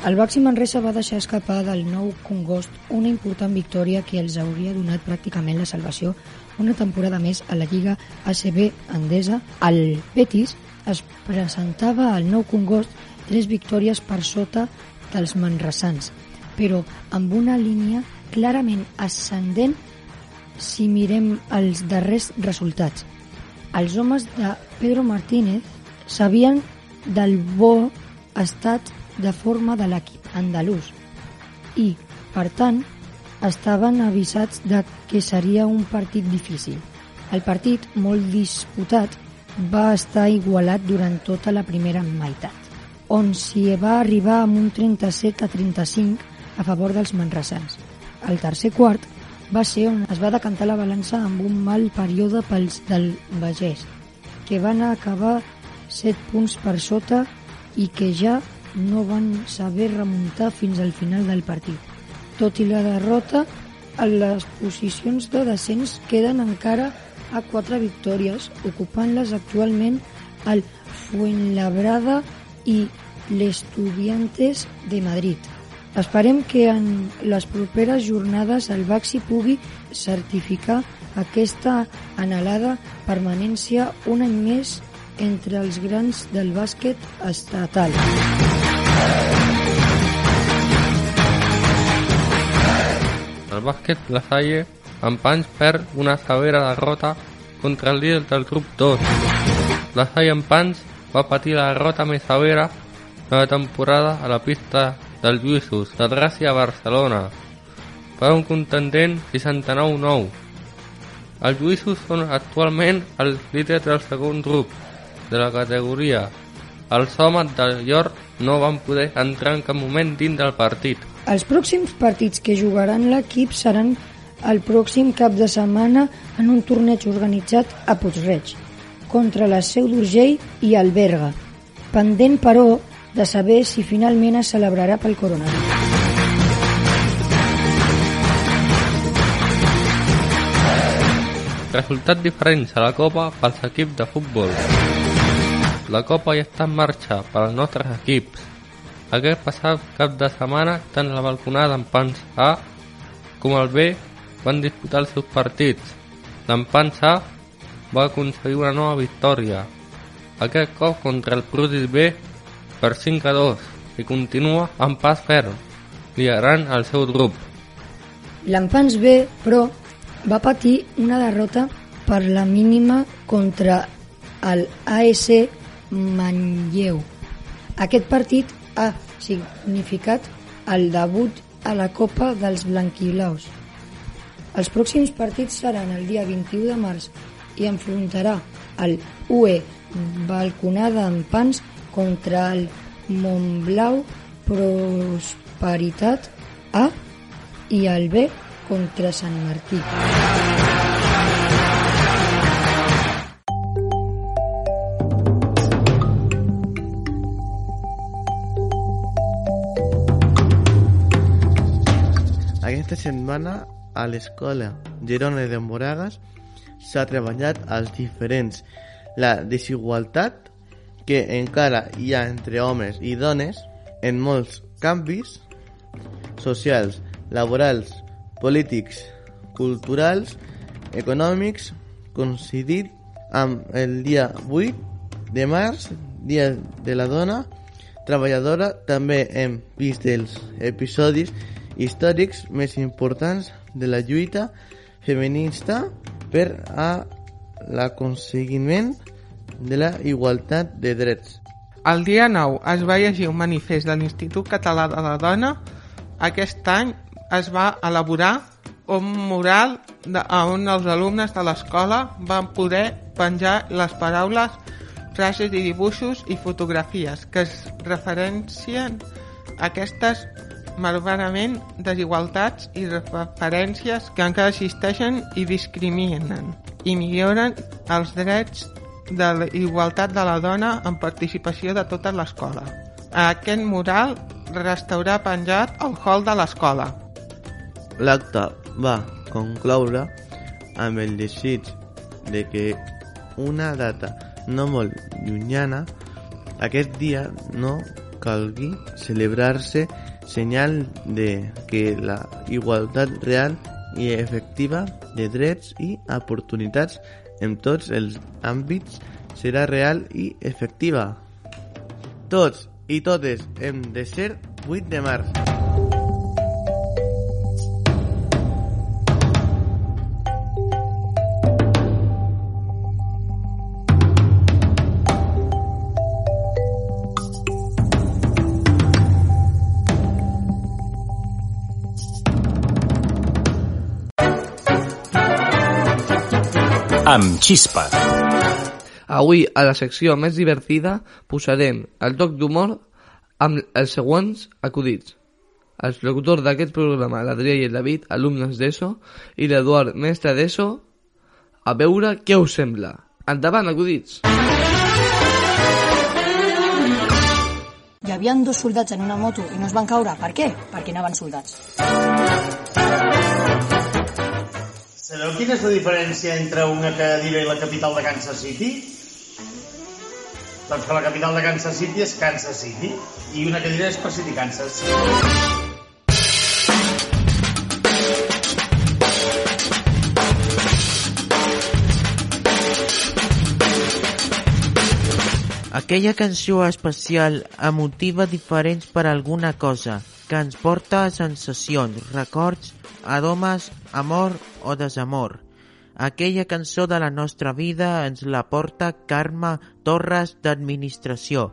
El Baxi Manresa va deixar escapar del nou Congost una important victòria que els hauria donat pràcticament la salvació una temporada més a la Lliga ACB Endesa. El Betis es presentava al nou Congost tres victòries per sota dels manresans, però amb una línia clarament ascendent si mirem els darrers resultats. Els homes de Pedro Martínez sabien del bo estat de forma de l'equip andalús i, per tant, estaven avisats de que seria un partit difícil. El partit, molt disputat, va estar igualat durant tota la primera meitat, on s'hi va arribar amb un 37 a 35 a favor dels manresans. El tercer quart va ser on es va decantar la balança amb un mal període pels del Bagès, que van acabar 7 punts per sota i que ja no van saber remuntar fins al final del partit. Tot i la derrota, les posicions de descens queden encara a quatre victòries, ocupant-les actualment el Fuenlabrada i l'Estudiantes de Madrid. Esperem que en les properes jornades el Baxi pugui certificar aquesta anhelada permanència un any més entre els grans del bàsquet estatal. El bàsquet La Salle, en Pans perd una severa derrota contra el líder del grup 2. La Salle en Pans va patir la derrota més severa de la temporada a la pista del Lluïsos de Gràcia a Barcelona per un contendent 69-9. Els Lluïsos són actualment els líders del segon grup de la categoria. Els homes del York no van poder entrar en cap moment dins del partit. Els pròxims partits que jugaran l'equip seran el pròxim cap de setmana en un torneig organitzat a Puigreig, contra la Seu d'Urgell i el Berga, pendent, però, de saber si finalment es celebrarà pel coronavirus. Resultats diferents a la Copa pels equips de futbol. La Copa ja està en marxa per als nostres equips. Aquest passat cap de setmana tant la balconada en Pans A com el B van disputar els seus partits. L'Empans A va aconseguir una nova victòria, aquest cop contra el Prudis B per 5 a 2 i continua amb pas ferm, liderant el seu grup. L'Empans B, però, va patir una derrota per la mínima contra el AS Manlleu. Aquest partit ha significat el debut a la Copa dels Blanquiblaus. Els pròxims partits seran el dia 21 de març i enfrontarà el UE Balconada en Pans contra el Montblau Prosperitat A i el B contra Sant Martí. Aquesta setmana a l'escola Girona de Moragas s'ha treballat als diferents la desigualtat que encara hi ha entre homes i dones en molts canvis socials, laborals, polítics, culturals, econòmics, coincidit amb el dia 8 de març, Dia de la Dona Treballadora. També hem vist els episodis històrics més importants de la lluita feminista per a l'aconseguiment de la igualtat de drets. El dia 9 es va llegir un manifest de l'Institut Català de la Dona. Aquest any es va elaborar un mural de, on els alumnes de l'escola van poder penjar les paraules, frases i dibuixos i fotografies que es referencien a aquestes malauradament desigualtats i referències que encara existeixen i discriminen i milloren els drets de la igualtat de la dona en participació de tota l'escola. Aquest mural restaurà penjat al hall de l'escola. L'acte va concloure amb el desig de que una data no molt llunyana aquest dia no calgui celebrar-se senyal de que la igualtat real i efectiva de drets i oportunitats en tots els àmbits serà real i efectiva. Tots i totes hem de ser 8 de març. Amb xispa. Avui, a la secció més divertida, posarem el toc d'humor amb els següents acudits. Els locutors d'aquest programa, l'Adrià i el David, alumnes d'ESO, i l'Eduard, mestre d'ESO, a veure què us sembla. Endavant, acudits! Hi havia dos soldats en una moto i no es van caure. Per què? Perquè anaven soldats. Sabeu quina és la diferència entre una cadira i la capital de Kansas City? Doncs que la capital de Kansas City és Kansas City i una cadira és Pacific Kansas. Aquella cançó especial emotiva diferents per alguna cosa, que ens porta a sensacions, records, aromes, amor o desamor. Aquella cançó de la nostra vida ens la porta Carme Torres d'Administració.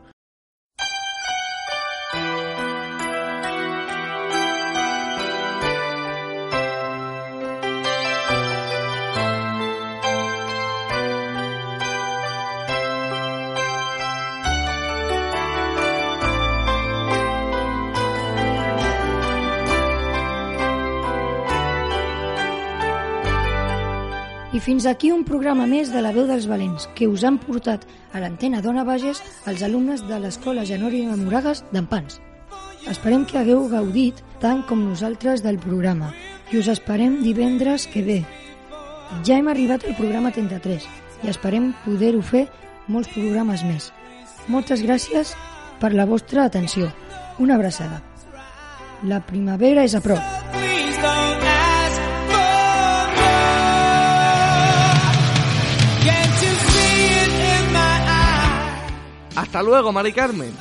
I fins aquí un programa més de la veu dels valents que us han portat a l'antena d'Ona Bages els alumnes de l'Escola Genori de Moragas d'Empans. Esperem que hagueu gaudit tant com nosaltres del programa i us esperem divendres que ve. Ja hem arribat al programa 33 i esperem poder-ho fer molts programes més. Moltes gràcies per la vostra atenció. Una abraçada. La primavera és a prop. Hasta luego, Mari Carmen.